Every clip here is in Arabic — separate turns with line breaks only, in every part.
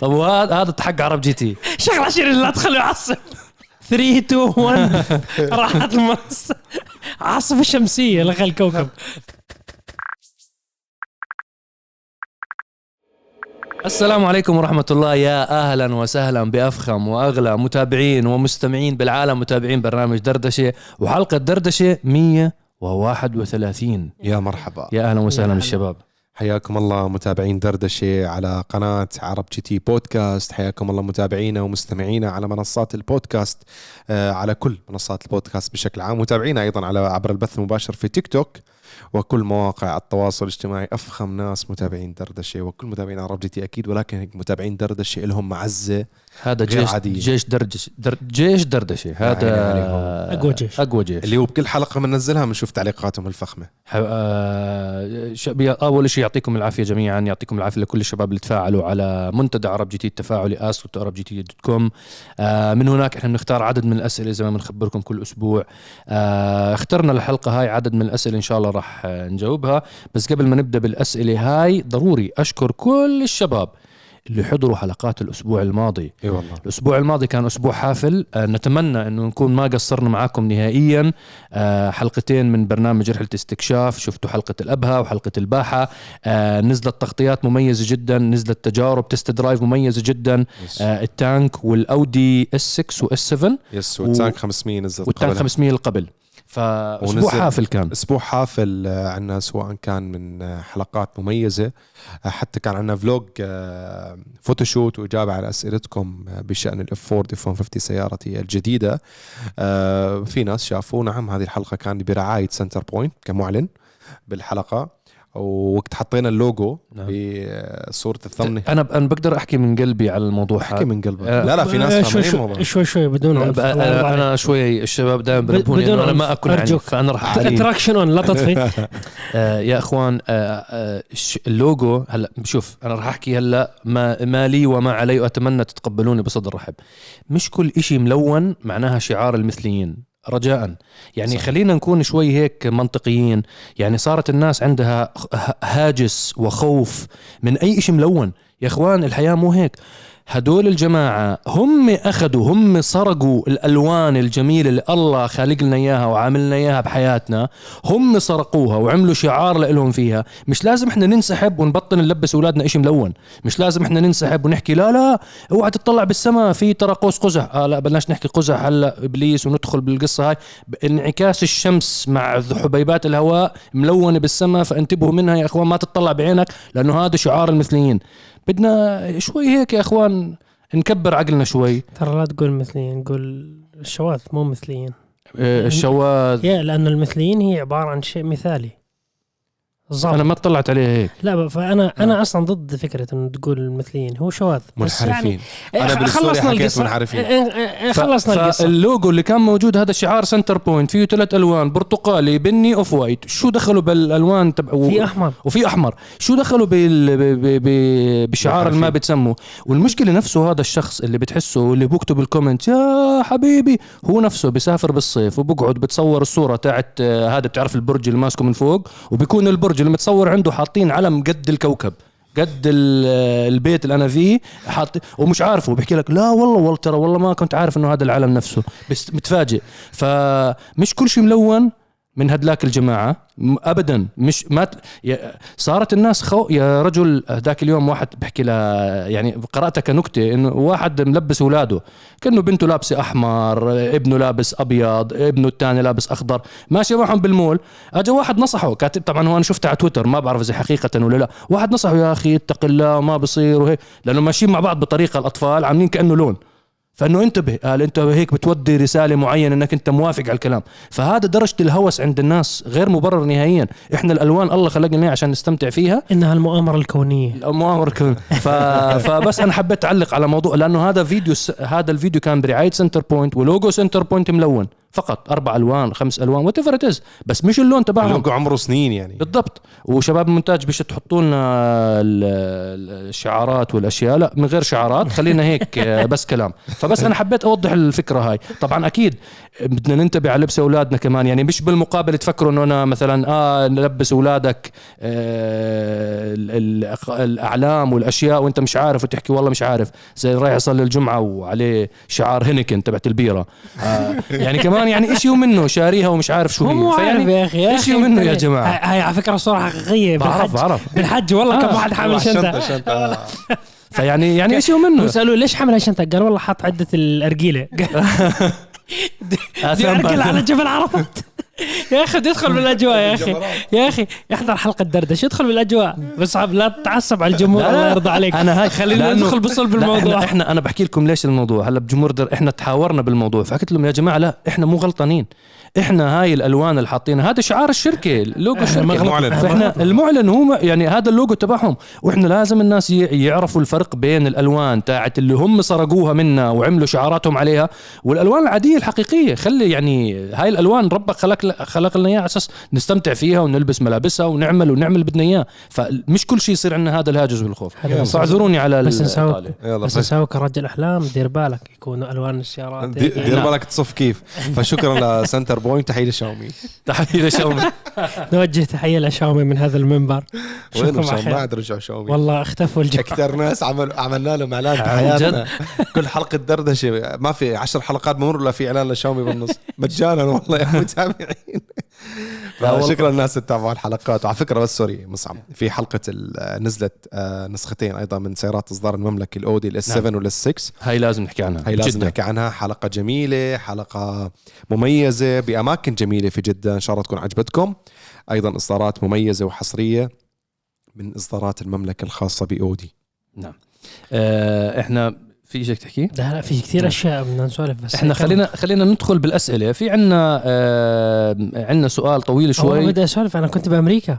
طب وهذا هذا حق عرب جي تي.
شغله شيرين لا تخليه يعصب. 3 2 1 راحت المنصة عاصفة شمسية لغى الكوكب.
السلام عليكم ورحمة الله. يا أهلا وسهلا بأفخم وأغلى متابعين ومستمعين بالعالم متابعين برنامج دردشة. وحلقة دردشة 131
يا مرحبا.
يا أهلا وسهلا بالشباب
حياكم الله متابعين دردشة على قناة عرب تي بودكاست. حياكم الله متابعينا ومستمعينا على منصات البودكاست آه، على كل منصات البودكاست بشكل عام متابعينا أيضا على عبر البث المباشر في تيك توك. وكل مواقع التواصل الاجتماعي أفخم ناس متابعين دردشة وكل متابعين عرب جي تي أكيد ولكن متابعين دردشة لهم معزة
هذا
غير
جيش
عادية.
جيش دردشة در جيش دردشة هذا.
أقوى جيش.
أقوى جيش
اللي هو بكل حلقة بننزلها بنشوف تعليقاتهم الفخمة
ح- آه، شبي- أول شيء يعطيكم العافية جميعا يعطيكم العافية لكل الشباب اللي تفاعلوا على منتدى عرب جي تي التفاعلي ask عرب جي تي dot com آه، من هناك إحنا بنختار عدد من الأسئلة زي ما بنخبركم كل أسبوع آه، اخترنا الحلقة هاي عدد من الأسئلة إن شاء الله راح نجاوبها. بس قبل ما نبدأ بالأسئلة هاي ضروري أشكر كل الشباب اللي حضروا حلقات الأسبوع الماضي.
إي والله.
الأسبوع الماضي كان أسبوع حافل. آه، نتمنى إنه نكون ما قصرنا معاكم نهائيا. آه، حلقتين من برنامج رحلة استكشاف. شفتوا حلقة الأبها وحلقة الباحة. آه، نزلت تغطيات مميزة جدا نزلت تجارب test drive مميزة جدا.
yes,
آه، التانك والأودي S 6 و S 7
yes والتانك 500 نزلت
والتانك
قبلها.
500 اللي قبل فاسبوع حافل كان.
أسبوع حافل آه، عنا سواء كان من آه، حلقات مميزة آه، حتى كان عنا vlog photoshoot وإجابة على أسئلتكم بشأن ال F فورد F 150 سيارتي الجديدة. في ناس شافوا نعم هذه الحلقة كان برعاية سنتر بوينت كمعلن بالحلقة. ووقت حطينا اللوجو
نعم.
بصوره الثمن
أنا أنا بقدر أحكي من قلبي على الموضوع
أحكي
هذا.
من قلبك.
آه،
لا لا في
آه،
ناس
شوي
فاهمين
شوي,
الموضوع
شوي شوي بدون أنا.
أنا شوي الشباب دائما بنبهوني
بدون أنا
ما أكون
أرجوك.
فأنا راح احكي
traction on لا تطفي.
آه يا إخوان آه آه اللوجو هلا شوف أنا راح أحكي هلا ما, ما لي وما علي وأتمنى تتقبلوني بصدر رحب. مش كل إشي ملون معناها شعار المثليين. رجاء يعني
صح.
صح. خلينا نكون شوي هيك منطقيين يعني صارت الناس عندها هاجس وخوف من أي إشي ملون يا إخوان الحياة مو هيك هدول الجماعة هم أخذوا هم سرقوا الألوان الجميلة اللي الله خالق لنا إياها وعاملنا إياها بحياتنا. هم سرقوها وعملوا شعار لهم فيها. مش لازم إحنا ننسحب ونبطل نلبس أولادنا إشي ملون. مش لازم إحنا ننسحب ونحكي لا لا أوعى تطلع بالسماء في ترى قوس قزح. آه لا بلناش نحكي قزح هلأ إبليس وندخل بالقصة هاي. انعكاس الشمس مع حبيبات الهواء ملونة بالسماء فانتبهوا منها يا أخوان ما تطلع بعينك لأنه هذا شعار المثليين. بدنا شوي هيك يا أخوان نكبر عقلنا شوي.
ترى لا تقول مثليين قول الشواذ مو مثليين.
آه، الشواذ.
يا لأن المثليين هي عبارة عن شيء مثالي.
أنا
ظابط
ما اطلعت عليها هيك.
لا فانا أنا أصلا ضد فكرة إنه تقول المثليين هو شواذ.
منحرفين.
يعني بال
story
خلصنا القصة.
منحرفين.
إيه- إيه-
ف-
خلصنا القصة.
فاللوجو اللي كان موجود هذا شعار سنتر بوينت فيه ثلاث ألوان. برتقالي بني off white. شو دخلوا بالألوان تبع
في أحمر.
وفي أحمر. شو دخلوا بال... ب... ب... ب... بشعار ما. بتسموا والمشكلة نفسه هذا الشخص اللي بتحسه اللي بكتب الكومنت يا حبيبي. هو نفسه بيسافر بالصيف وبقعد بتصور الصورة تاعت آه، هذا بتعرف البرج اللي ماسكه من فوق وبيكون البرج اللي متصور عنده حاطين علم قد الكوكب قد ال- البيت اللي أنا فيه حاط ومش عارفه. بحكي لك لا والله والله ترى والله ما كنت عارف إنه هذا العلم نفسه. بس متفاجئ. فمش كل شيء ملون من هدلاك الجماعة. م- ابدا. مش ما صارت الناس خو يا رجل ذاك اليوم واحد بحكي له يعني قراتها كنكتة إنه واحد ملبس اولاده كأنه بنته لابسة أحمر ابنه لابس أبيض ابنه الثاني لابس أخضر. ماشي معهم بالمول. اجى واحد نصحه. كاتب طبعا هو أنا شفته على تويتر ما بعرف إذا حقيقة ولا لا. واحد نصحه يا أخي اتق الله ما بصير. وهيك. لأنه ماشيين مع بعض بطريقة الأطفال عاملين كأنه لون. فإنه انتبه قال انت هيك بتودي رسالة معينة إنك انت موافق على الكلام. فهذا درجة الهوس عند الناس غير مبرر نهائيا. إحنا الألوان الله خلقنا إياها عشان نستمتع فيها.
إنها المؤامرة الكونية.
المؤامرة كمان ف... فبس أنا حبيت أعلق على موضوع لأنه هذا فيديو س... هذا الفيديو كان برعاية سنتر بوينت ولوجو سنتر بوينت ملون. فقط أربع ألوان خمس ألوان whatever بس مش اللون تبعهم.
اللوجو عمره سنين يعني.
بالضبط. وشباب المونتاج بيش تحطوا لنا ال- ال- الشعارات والأشياء لا من غير شعارات. خلينا هيك آه، بس كلام. فبس أنا حبيت أوضح الفكرة هاي. طبعا أكيد بدنا ننتبه على لبس أولادنا كمان. يعني مش بالمقابل تفكروا إنه أنا مثلا آه نلبس أولادك آه ال- ال- الأعلام والأشياء وأنت مش عارف وتحكي والله مش عارف. زي رايح يصلي الجمعة وعليه شعار هينكن تبعت البيرة. آه يعني كمان يعني إشي منه شاريها ومش عارف شو هي.
عارف يا أخي يا
إيش
أخي
منه يا جماعة؟
هاي على فكرة صوره حقيقية
بعرف بعرف.
بالحج والله كم
آه.
واحد حامل شنطة.
شنطة
فيعني يعني إيش هو منه.
وسألوه ليش حامل هالشنطه؟ قال والله حاط عدة الأرجيلة. دي ارجل على جبل عرفات يا أخي يدخل بالأجواء يا أخي. يا أخي يحضر حلقة دردشة. يدخل بالأجواء؟ بس لا تتعصب على الجمهور. الله يرضى عليك.
أنا هاي
خلينا ندخل بصلب الموضوع
إحنا, إحنا أنا بحكي لكم ليش الموضوع. هلا بجمهور إحنا تحاورنا بالموضوع. فحكيت لهم يا جماعة لا إحنا مو غلطانين. إحنا هاي الألوان اللي حاطينها هذا شعار الشركة لوجو الشركة.
المعلن.
فإحنا المعلن هو يعني هذا اللوجو تبعهم. وإحنا لازم الناس يعرفوا الفرق بين الألوان تاعت اللي هم سرقوها منا وعملوا شعاراتهم عليها والألوان العادية الحقيقية. خلي يعني هاي الألوان ربك خلق خلق لنا إياها على أساس نستمتع فيها ونلبس ملابسها ونعمل ونعمل اللي بدنا إياه. فمش كل شيء يصير عندنا هذا الهاجس والخوف. فاعذروني على
بس.
يلا
بس
بس
نسوي كرجل أحلام دير بالك يكونوا ألوان السيارات.
دير بالك تصف كيف. فشكرا لسنتر بوينت تحية لشاومي.
تحية لشاومي.
نوجه تحية لشاومي من هذا المنبر.
وين شاومي؟ عاد رجعوا شاومي.
والله اختفوا الجماعة.
أكثر ناس عمل عملنا لهم إعلان
عن
بحياتنا. كل حلقة دردشة. ما في عشر حلقات بمر إلا في إعلان لشاومي بالنص. مجانا والله يا متابعين. شكرا الناس اللي تتابعوا الحلقات. وعلى فكرة بس sorry مصعب في حلقة نزلت آه، نسختين أيضا من سيارات إصدار المملكة الاودي ال S 7 وال S 6
هاي لازم نحكي عنها.
هي لازم
جداً.
نحكي عنها. حلقة جميلة حلقة مميزة بأماكن جميلة في جدة. إن شاء الله تكون عجبتكم. أيضا إصدارات مميزة وحصرية من إصدارات المملكة الخاصة بأودي.
نعم. آه إحنا في شيء تحكي
لا لا في كثير أشياء بدنا نسولف بس
إحنا خلينا خلينا ندخل بالأسئلة. في عندنا آه عندنا سؤال طويل
شوي
شوي.
بدي أسولف أنا كنت بأمريكا.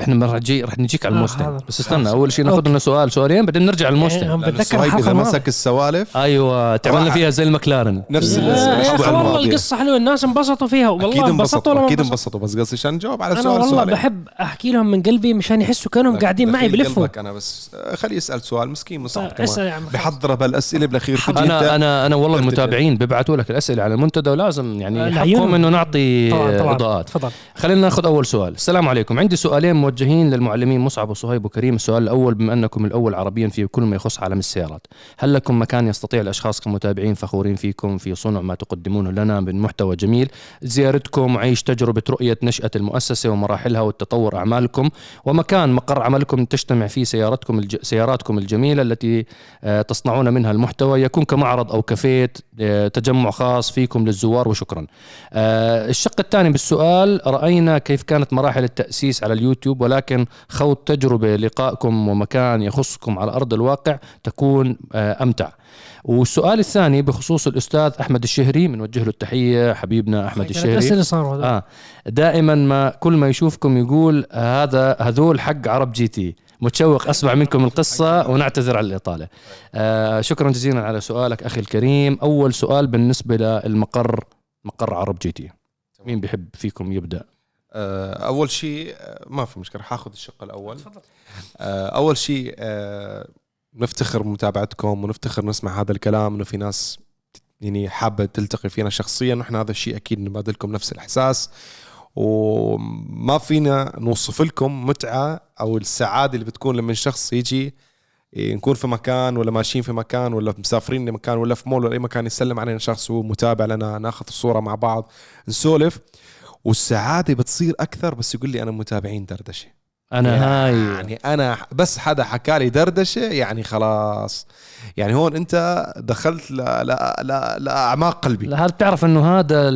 إحنا المره الجايه رح نجيك على
آه،
الموستنج
حاضر.
بس استنى أول شيء ناخذ. لنا سؤال. سؤالين بعدين نرجع
يعني
للموستنج
عم بتذكر
الصهيب
الحلقة
إذا
الماضية.
مسك السوالف.
أيوه تعملنا فيها زي المكلارن.
نفس
والله. القصة حلوة الناس انبسطوا فيها. والله
أكيد انبسطوا أكيد
انبسطوا.
بس قصدي عشان نجاوب على
أنا
سؤال
والله
سؤالين.
بحب أحكي لهم من قلبي مشان يحسوا كأنهم قاعدين معي بلفوا.
أنا بس. آه، خليه يسأل سؤال مسكين مصعب
آه، اسال
كمان.
يا عم
بحضر بالأسئلة بالأخير تجي أنا
أنا أنا والله. المتابعين بيبعتوا لك الأسئلة على المنتدى ولازم
آه،
يعني
لعيونهم.
حقهم انه نعطي إضاءات.
تفضل.
خلينا ناخذ أول سؤال. السلام عليكم. عندي سؤالين موجهين للمعلمين مصعب وصهيب وكريم. السؤال الأول بما أنكم الأول عربيا في كل ما يخص عالم السيارات هل لكم مكان يستطيع الأشخاص كمتابعين فخورين فيكم في صنع ما تقدمونه لنا من محتوى جميل؟ زيارتكم وعيش تجربة رؤية نشأة المؤسسة ومراحلها والتطور أعمالكم ومكان مقر عملكم تجتمع فيه سياراتكم الج... سياراتكم الجميلة التي آه، تصنعون منها المحتوى. يكون كمعرض أو كافيت آه، تجمع خاص فيكم للزوار وشكرا. آه، الشق الثاني بالسؤال رأينا كيف كانت مراحل التأسيس على اليوتيوب ولكن خوض تجربة لقائكم ومكان يخصكم على أرض الواقع تكون آه، أمتع والسؤال الثاني بخصوص الأستاذ أحمد الشهري بنوجه له التحية حبيبنا أحمد الشهري
الاسئله صاروا هذول.
آه دائما ما كل ما يشوفكم يقول هذا هذول حق عرب جي تي متشوق أسمع منكم القصة ونعتذر على الإطالة. آه شكرا جزيلا على سؤالك أخي الكريم، أول سؤال بالنسبة للمقر مقر عرب جي تي. مين بيحب فيكم يبدأ؟
آه، أول شيء آه، ما في مشكلة حاخذ الشق الأول. آه، أول شيء نفتخر بمتابعتكم ونفتخر نسمع هذا الكلام إنه في ناس يعني حابة تلتقي فينا شخصيا ونحن هذا الشيء أكيد نبادلكم نفس الإحساس. وما فينا نوصف لكم متعة أو السعادة اللي بتكون لما شخص يجي إيه، نكون في مكان ولا ماشيين في مكان ولا مسافرين لمكان ولا في مول ولا أي مكان يسلم علينا شخص هو متابع لنا ناخذ الصورة مع بعض نسولف. والسعادة بتصير أكثر بس يقول لي أنا متابعين دردشة.
أنا هاي.
يعني أنا بس حدا حكى لي دردشة يعني خلاص. يعني هون أنت دخلت. لأعماق قلبي.
لا، بتعرف إنه هذا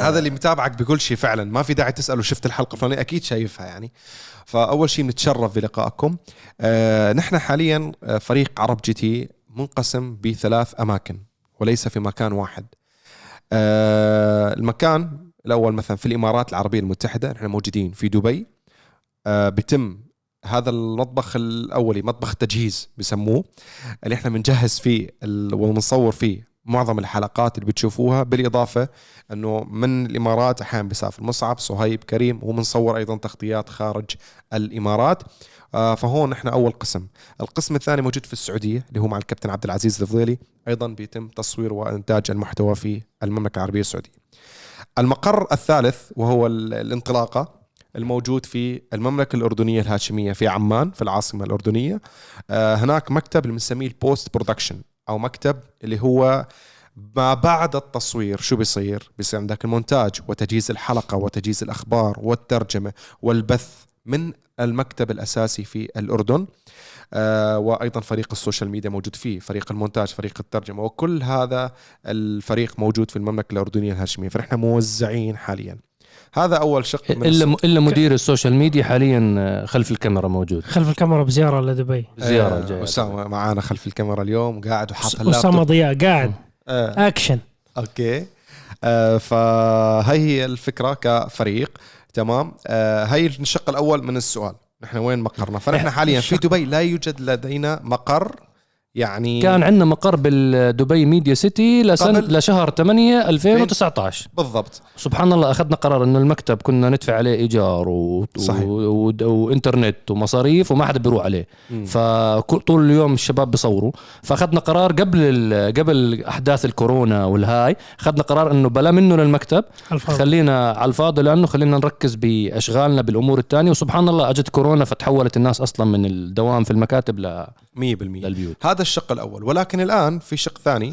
هذا اللي متابعك بكل شيء فعلا. ما في داعي تسأله شفت الحلقة الفلانية أكيد شايفها يعني. فأول شيء نتشرف بلقائكم. آه نحن حاليا آه، فريق عرب GT منقسم بثلاث أماكن وليس في مكان واحد. آه المكان الأول مثلا في الإمارات العربية المتحدة نحن موجودين في دبي. آه بيتم هذا المطبخ الأولي مطبخ تجهيز بسموه اللي إحنا بنجهز فيه ونصور فيه معظم الحلقات اللي بتشوفوها بالإضافة إنه من الإمارات أحيانا بيسافر مصعب صهيب كريم وبنصور أيضا تغطيات خارج الإمارات. آه، فهون إحنا أول قسم. القسم الثاني موجود في السعودية اللي هو مع الكابتن عبد العزيز الفضيلي. أيضا بيتم تصوير وإنتاج المحتوى في المملكة العربية السعودية. المقر الثالث وهو ال- الانطلاقة الموجود في المملكة الأردنية الهاشمية في عمان في العاصمة الأردنية. آه، هناك مكتب اللي بنسميه ال post production أو مكتب اللي هو ما بعد التصوير شو بيصير؟ بيصير عندك المونتاج وتجهيز الحلقة وتجهيز الأخبار والترجمة والبث من المكتب الأساسي في الأردن. آه، وأيضا فريق ال social media موجود فيه فريق المونتاج فريق الترجمة وكل هذا الفريق موجود في المملكة الأردنية الهاشمية. فنحن موزعين حاليا. هذا أول شق من
إلا إلا مدير ال social media حاليا آه، خلف الكاميرا موجود.
خلف الكاميرا بزيارة لدبي.
زيارة
آه،
جاية.
أسامة معانا خلف الكاميرا اليوم قاعد وحاط أسامة
ضياء قاعد.
آه.
action
okay. آه فهي هي الفكرة كفريق. تمام. آه هي الشق الأول من السؤال. نحن وين مقرنا؟ فنحن حاليا في دبي لا يوجد لدينا مقر. يعني
كان عندنا مقر بالدبي ميديا سيتي لسنة لشهر 8 2019
بالضبط.
سبحان الله أخذنا قرار إنه المكتب كنا ندفع عليه إيجار و...
صحيح.
و... و... وإنترنت ومصاريف وما حدا بيروح عليه. فطول اليوم الشباب بيصوروا. فأخذنا قرار قبل ال... قبل أحداث الكورونا والهاي أخذنا قرار إنه بلا منه للمكتب
الفاضي.
خلينا على الفاضي لأنه خلينا نركز بأشغالنا بالأمور الثانية وسبحان الله أجت كورونا فتحولت الناس أصلا من الدوام في المكاتب ل...
100%
للبيوت.
هذا الشق الأول. ولكن الآن في شق ثاني.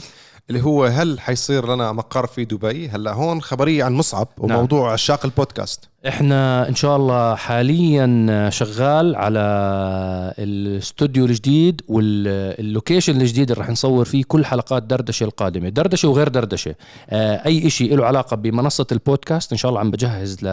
اللي هو هل حيصير لنا مقر في دبي؟ هلا هون خبرية عن مصعب
نعم.
وموضوع عشاق البودكاست.
إحنا إن شاء الله حاليا شغال على الاستوديو الجديد وال location الجديد اللي راح نصور فيه كل حلقات دردشة القادمة. دردشة وغير دردشة. آه، أي شيء له علاقة بمنصة البودكاست إن شاء الله عم بجهز ل...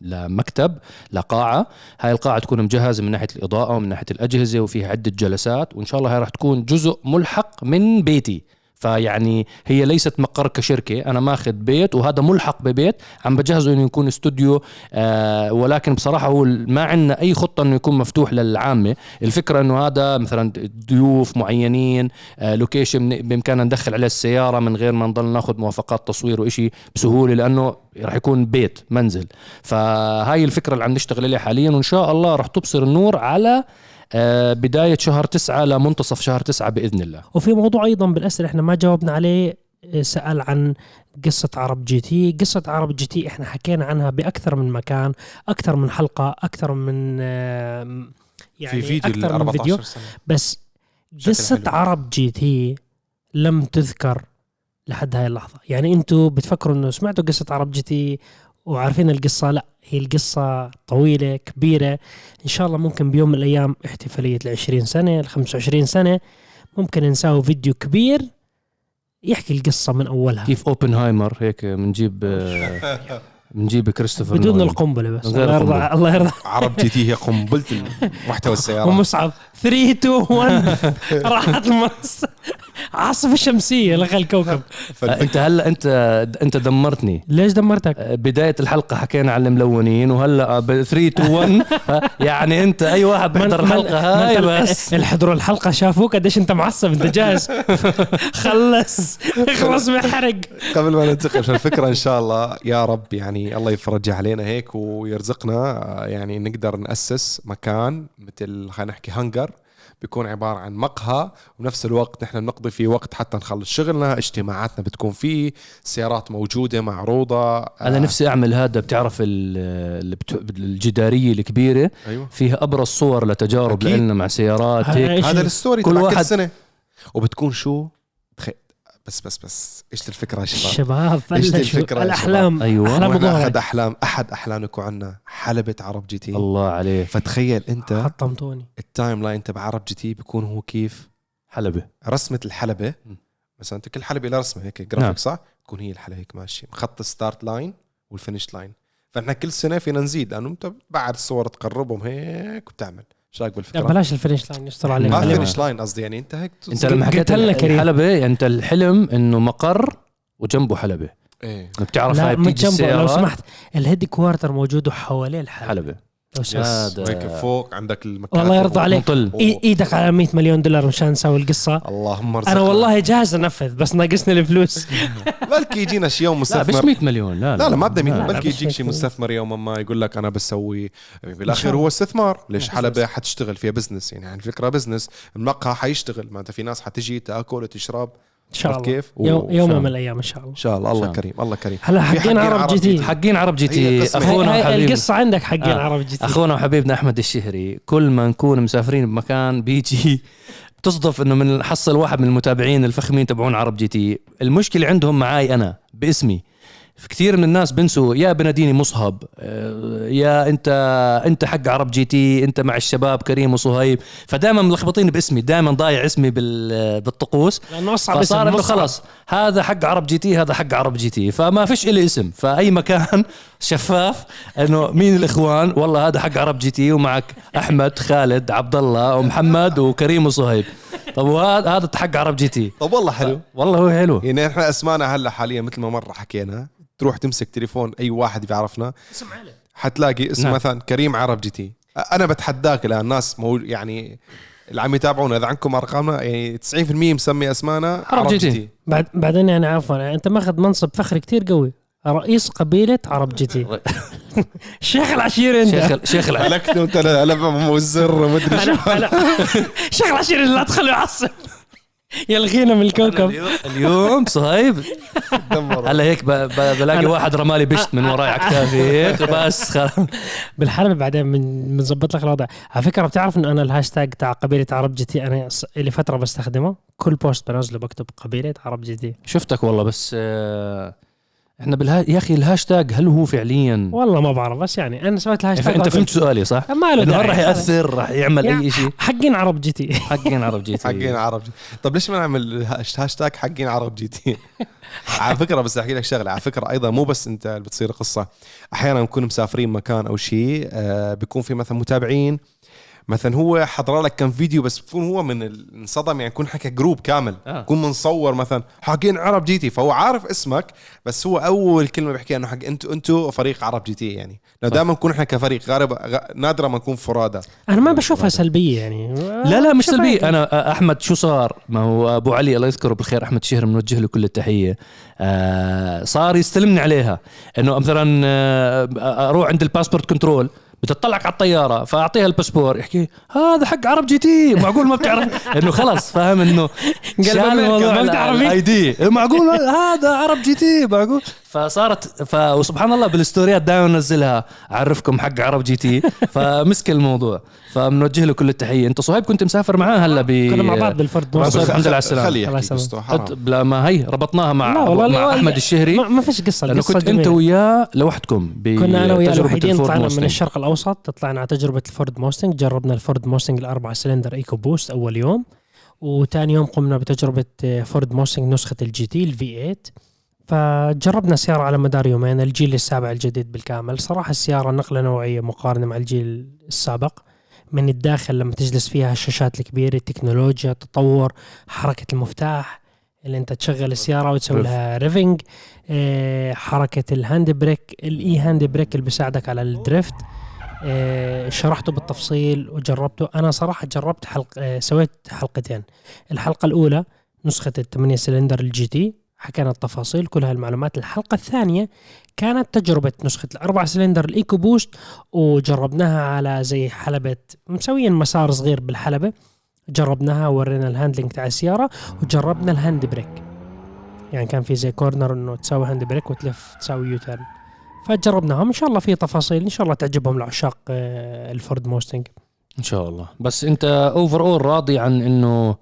لمكتب لقاعة. هاي القاعة تكون مجهزة من ناحية الإضاءة ومن ناحية الأجهزة وفيها عدة جلسات. وإن شاء الله هاي راح تكون جزء ملحق من بيتي. فيعني هي ليست مقر كشركة أنا ماخذ بيت وهذا ملحق ببيت عم بجهزه إنه يكون استوديو آه ولكن بصراحة هو ما عندنا أي خطة إنه يكون مفتوح للعامة الفكرة إنه هذا مثلا ضيوف معينين آه لوكيشن بإمكاننا ندخل عليه السيارة من غير ما نضل ناخذ موافقات تصوير وإشي بسهولة لأنه راح يكون بيت منزل. فهاي الفكرة اللي عم نشتغل عليها حاليا وإن شاء الله راح تبصر النور على آه بداية شهر تسعة لمنتصف شهر تسعة بإذن الله.
وفي موضوع أيضا بالأسئلة إحنا ما جاوبنا عليه سأل عن قصة عرب GT. قصة عرب GT إحنا حكينا عنها بأكثر من مكان أكثر من حلقة أكثر من آه، يعني
في فيديو
أكثر من
14
فيديو.
سنة.
بس قصة
حلو.
عرب GT لم تذكر لحد هاي اللحظة. يعني أنتوا بتفكروا إنه سمعتوا قصة عرب GT وعارفين القصة؟ لا. هي القصة طويلة كبيرة. إن شاء الله ممكن بيوم من الأيام احتفالية العشرين سنة الخمسة وعشرين سنة ممكن نساوي فيديو كبير يحكي القصة من أولها.
كيف أوبنهايمر؟ هيك بنجيب آه، بنجيب كريستوفر
بدون
نولان.
القنبلة بس.
من غير
الله يرضى. الله يرضى.
عرب GT هي قنبلة محتوى السيارة.
ومصعب 3 2 1 راحت المنصة عاصفة شمسية لغى الكوكب.
آه، أنت هلا أنت أنت دمرتني.
ليش دمرتك؟
آه، بداية الحلقة حكينا عن الملونين وهلا ب 3 2 1 آه، يعني أنت أي واحد بيحضر
من- من-
هاي
من-
بس.
اللي حضروا الحلقة شافوك قديش أنت معصب أنت جاهز؟ خلص. اخلص من الحرق.
قبل ما ننتقل عشان الفكرة إن شاء الله يا رب يعني الله يفرجها علينا هيك ويرزقنا يعني نقدر نأسس مكان مثل خلينا نحكي هنجر بيكون عبارة عن مقهى وبنفس الوقت نحن بنقضي فيه وقت حتى نخلص شغلنا اجتماعاتنا بتكون فيه سيارات موجودة معروضة.
أنا
آه،
نفسي أعمل هذا بتعرف ال- اللي بت- الجدارية الكبيرة؟
أيوه.
فيها أبرز صور لتجارب. لنا مع سيارات
هذا
هيك.
هذا
ال-
ال
story
كل
واحد-
سنة. وبتكون شو؟ بس بس بس إيش الفكرة يا شباب؟
الشباب
الفكرة يا
الأحلام
أيوة.
أحلام
احد أحلام أحد احلامنا يكون عندنا حلبة عرب GT.
الله عليه
فتخيل أنت
حطمتوني.
ال timeline تبع عرب GT بيكون هو كيف؟
حلبة.
رسمة الحلبة.
م.
مثلا أنت كل حلبة لها رسمة هيك
نعم.
جرافيك صح؟ تكون هي الحلبة هيك ماشية خط ال start line وال finish line فإحنا كل سنة فينا نزيد لأنه أنت بعد الصور تقربهم هيك وبتعمل شو رايك
لا
بالفكرة؟
بلاش ال finish line يستر عليك.
ما finish line قصدي يعني انت هيك
انت لما حكيت يعني انت الحلم انه مقر وجنبه حلبة. إيه. بتعرف
لا
هاي
من
بتيجي
جنبه لو
السيارات
سمحت ال headquarter موجود وحواليه الحلبة.
حلبة. ده-
وهيك فوق عندك المكاتب
والله يرضى عليك.
مطل
إيدك على 100 مليون دولار مشان نسوي القصة.
اللهم ارزقنا.
أنا والله جاهز أنفذ بس ناقصني الفلوس.
بلكي يجينا شي يوم
لا
مستثمر.
مش 100 مليون. لا
لا لا ما بدنا
لا،
مين
لا،
بلكي
مش
يجيك شي
هيك.
مستثمر يوما ما يقول لك أنا بسوي بالأخير
الله.
هو استثمار. ليش
لا، business.
حتشتغل فيها business يعني الفكرة business المقهى حيشتغل. ما انت في ناس حتجي تأكل وتشرب.
إن شاء الله
كيف؟
يوم
و-
يوم من. الأيام إن شاء الله
إن شاء الله الله كريم الله كريم
هلا حقين عرب GT
GT.
حقين عرب
GT. أخونا
وحبيبنا
القصة عندك حقين
آه.
عرب GT
أخونا وحبيبنا أحمد الشهري كل ما نكون مسافرين بمكان بيجي بتصدف إنه من نحصل واحد من المتابعين الفخمين تبعون عرب GT المشكلة عندهم معاي أنا باسمي كثير من الناس بنسوا يا بناديني مصهب آه، يا انت انت حق عرب GT انت مع الشباب كريم وصهيب. فدائما ملخبطين باسمي دائما ضايع اسمي بال- بالطقوس.
لأنه أصعب
فصار
اسم إنه.
خلص هذا حق عرب GT هذا حق عرب GT. فما فيش إلي اسم. فأي مكان شفاف إنه مين الإخوان؟ والله هذا حق عرب GT ومعك أحمد خالد عبد الله ومحمد وكريم وصهيب. طب وهذا هذا حق عرب GT.
طب والله حلو.
والله هو حلو.
يعني إحنا أسمانا هلأ حاليا مثل ما مرة حكينا. تروح تمسك تليفون أي واحد بيعرفنا
اسم علي
حتلاقي اسم
نعم.
مثلا كريم عرب GT. أنا بتحداك الآن ناس مو يعني اللي عم يتابعونا إذا عندكم أرقامنا يعني 90% مسمي أسمانا
عرب GT.
بعد بعدين يعني عفوا يعني أنت ماخذ منصب فخري كتير قوي. رئيس قبيلة عرب GT. شيخ العشيرة أنت.
شيخ شيخ الع-
هلكت انت لا موزر مدري شو
شيخ العشيرة لا تخليه يعصب. يلغينا من الكوكب.
اليوم صهيب. هلا هيك بلاقي واحد رمى لي بشت من وراي على كتافي هيك بس
بالحرب بعدين بن- بنظبط لك الوضع. على فكرة بتعرف انه أنا الهاشتاج تاع قبيلة عرب GT أنا ص- لي فترة بستخدمه كل post بنزله بكتب قبيلة عرب GT.
شفتك والله بس آه، إحنا بالها يا أخي الهاشتاج هل هو فعليا؟
والله ما بعرف بس يعني أنا سويت الهاشتاج
أنت فهمت سؤالي صح؟
ما له
إنه هل
داعي.
راح يأثر راح يعمل
يعني
أي شيء؟
حقين عرب GT.
حقين عرب GT.
حقين عرب G طب ليش ما نعمل هاش- هاشتاج حقين عرب GT؟ على فكرة بس أحكي لك شغلة على فكرة أيضا مو بس أنت اللي بتصير قصة. أحيانا نكون مسافرين مكان أو شيء آه بيكون في مثلا متابعين مثلا هو حضر لك كم فيديو بس بكون هو من الانصدم يعني يكون حكى جروب كامل
آه.
يكون منصور مثلا. حقين عرب GT فهو عارف اسمك بس هو أول كلمة بيحكيها إنه حق أنتوا أنتوا فريق عرب GT يعني. لو دائما نكون إحنا كفريق غالبا غ- نادرا ما نكون فرادى
أنا ما بشوفها سلبية يعني.
لا لا مش
بشوفها
سلبي
هيك.
أنا أحمد شو صار؟ ما هو أبو علي الله يذكره بالخير أحمد شهر بنوجه له كل التحية. آه صار يستلمني عليها. إنه مثلا آه، أروح عند ال passport control. بتطلعك على الطيارة فأعطيها الباسبور يحكي هذا حق عرب GT معقول ما بتعرف؟ إنه خلص فاهم إنه
قلب الموضوع، ما بتعرفي؟
ال ID معقول هذا عرب GT معقول. فصارت ف... وسبحان الله بالستوريات دائما انزلها أعرفكم حق عرب GT. فمسك الموضوع. فبنوجه له كل التحية. انت صهيب كنت مسافر معاه هلا ب
كنا مع بعض بالفورد.
صار- الحمد لله على السلامة.
خليه
الله
يحكي
لا ما هي ربطناها مع
لا والله
مع
لا-
أحمد الشهري.
ما, ما فيش
قصة
لأنه
كنت
أنت.
وياه لوحدكم
كنا أنا وياه الوحيدين طلعنا من. الشرق الأوسط طلعنا على تجربة الفورد موستنج. جربنا الفورد موستنج الاربعه cylinder EcoBoost أول يوم وثاني يوم قمنا بتجربة آه، فورد موستنج نسخة ال GT ال V8 فجربنا السيارة على مدار يومين الجيل السابع الجديد بالكامل. صراحة السيارة نقلة نوعية مقارنة مع الجيل السابق. من الداخل لما تجلس فيها الشاشات الكبيرة التكنولوجيا التطور حركة المفتاح اللي انت تشغل السيارة وتسوي. لها revving آه، حركة ال hand brake ال e-hand brake اللي بيساعدك على ال drift آه، شرحته بالتفصيل وجربته. أنا صراحة جربت حلق آه، سويت حلقتين. الحلقة الأولى نسخة الثمانية cylinder ال GT حكينا التفاصيل كل هالمعلومات. الحلقة الثانية كانت تجربة نسخة الأربع cylinder ال EcoBoost وجربناها على زي حلبة مسويين مسار صغير بالحلبة. جربناها ورينا ال handling تاع السيارة وجربنا ال hand brake. يعني كان في زي corner إنه تسوي hand brake وتلف تسوي U-turn. فجربناهم. إن شاء الله في تفاصيل إن شاء الله تعجبهم لعشاق آه، الفورد موستنج.
إن شاء الله. بس أنت overall راضي عن إنه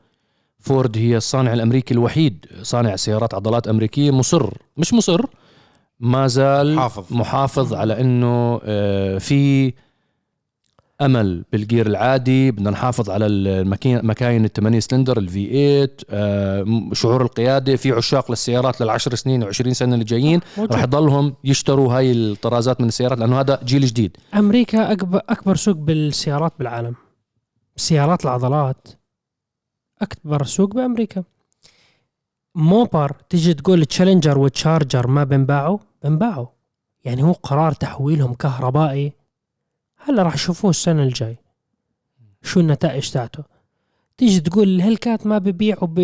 فورد هي الصانع الأمريكي الوحيد صانع سيارات عضلات أمريكية مصر مش مصر ما زال
حافظ.
محافظ على إنه آه، في أمل بال gear العادي بدنا نحافظ على الماكين- مكاين الثمانية cylinder ال V8 آه، شعور القيادة في عشاق للسيارات للعشر سنين و20 سنة اللي جايين راح يضلهم يشتروا هاي الطرازات من السيارات لأنه هذا جيل جديد.
أمريكا اكبر أكبر سوق بالسيارات بالعالم سيارات العضلات. أكبر سوق بأمريكا. Mopar تيجي تقول تشالنجر وتشارجر ما بنباعوا بنباعوا يعني هو قرار تحويلهم كهربائي. هلا راح يشوفوه السنة الجاي. شو النتائج تاعته؟ تيجي تقول ال Hellcat ما ببيعوا ب...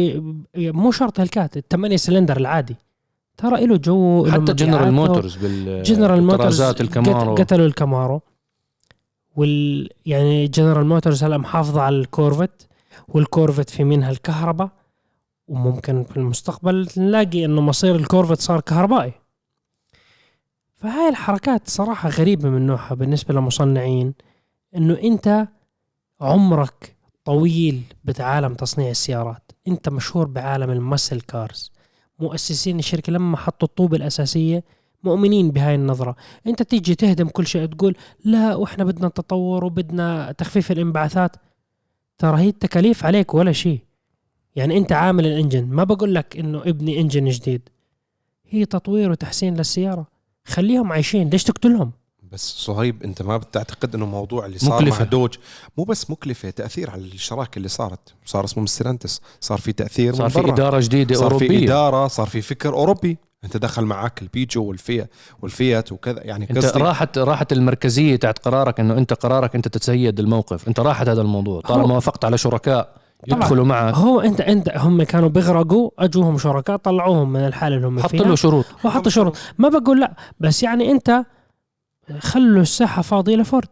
مو شرط Hellcat الثمانية سلندر العادي. ترى له جو
حتى جنرال. موتورز بال
جنرال موتورز
الكامارو
قت- قتلوا الكامارو. وال يعني جنرال موتورز هلا محافظة على الكورفت. والكورفت في منها الكهرباء وممكن في المستقبل نلاقي إنه مصير الكورفت صار كهربائي. فهاي الحركات صراحة غريبة من نوعها بالنسبة لمصنعين إنه أنت عمرك طويل بعالم تصنيع السيارات. أنت مشهور بعالم ال muscle cars. مؤسسين الشركة لما حطوا الطوبة الأساسية مؤمنين بهاي النظرة. أنت تيجي تهدم كل شيء تقول لا وإحنا بدنا تطور وبدنا تخفيف الانبعاثات. ترى هي التكاليف عليك ولا شيء. يعني أنت عامل ال engine. ما بقول لك إنه ابني engine جديد. هي تطوير وتحسين للسيارة. خليهم عايشين. ليش تقتلهم؟
بس صهيب أنت ما بتعتقد إنه موضوع اللي صار
مكلفة.
مع دوج مو بس مكلفة تأثير على الشراكة اللي صارت. صار اسمه Stellantis صار في تأثير
صار
من
في. إدارة جديدة
صار في
أوروبية.
إدارة صار في فكر أوروبي. انت دخل معك البيجو والفيا والفيات وكذا. يعني
انت
قصدي
راحت راحت المركزية تاعت قرارك انه انت قرارك انت تتسيد الموقف. انت راحت هذا الموضوع. طالما وافقت على شركاء. يدخلوا معك.
هو انت انت هم كانوا بيغرقوا اجوهم شركاء طلعوهم من الحالة اللي هم
حط
فيها.
له شروط.
وحطوا شروط. ما بقول لا بس يعني انت خلوا الساحة فاضية لفورد.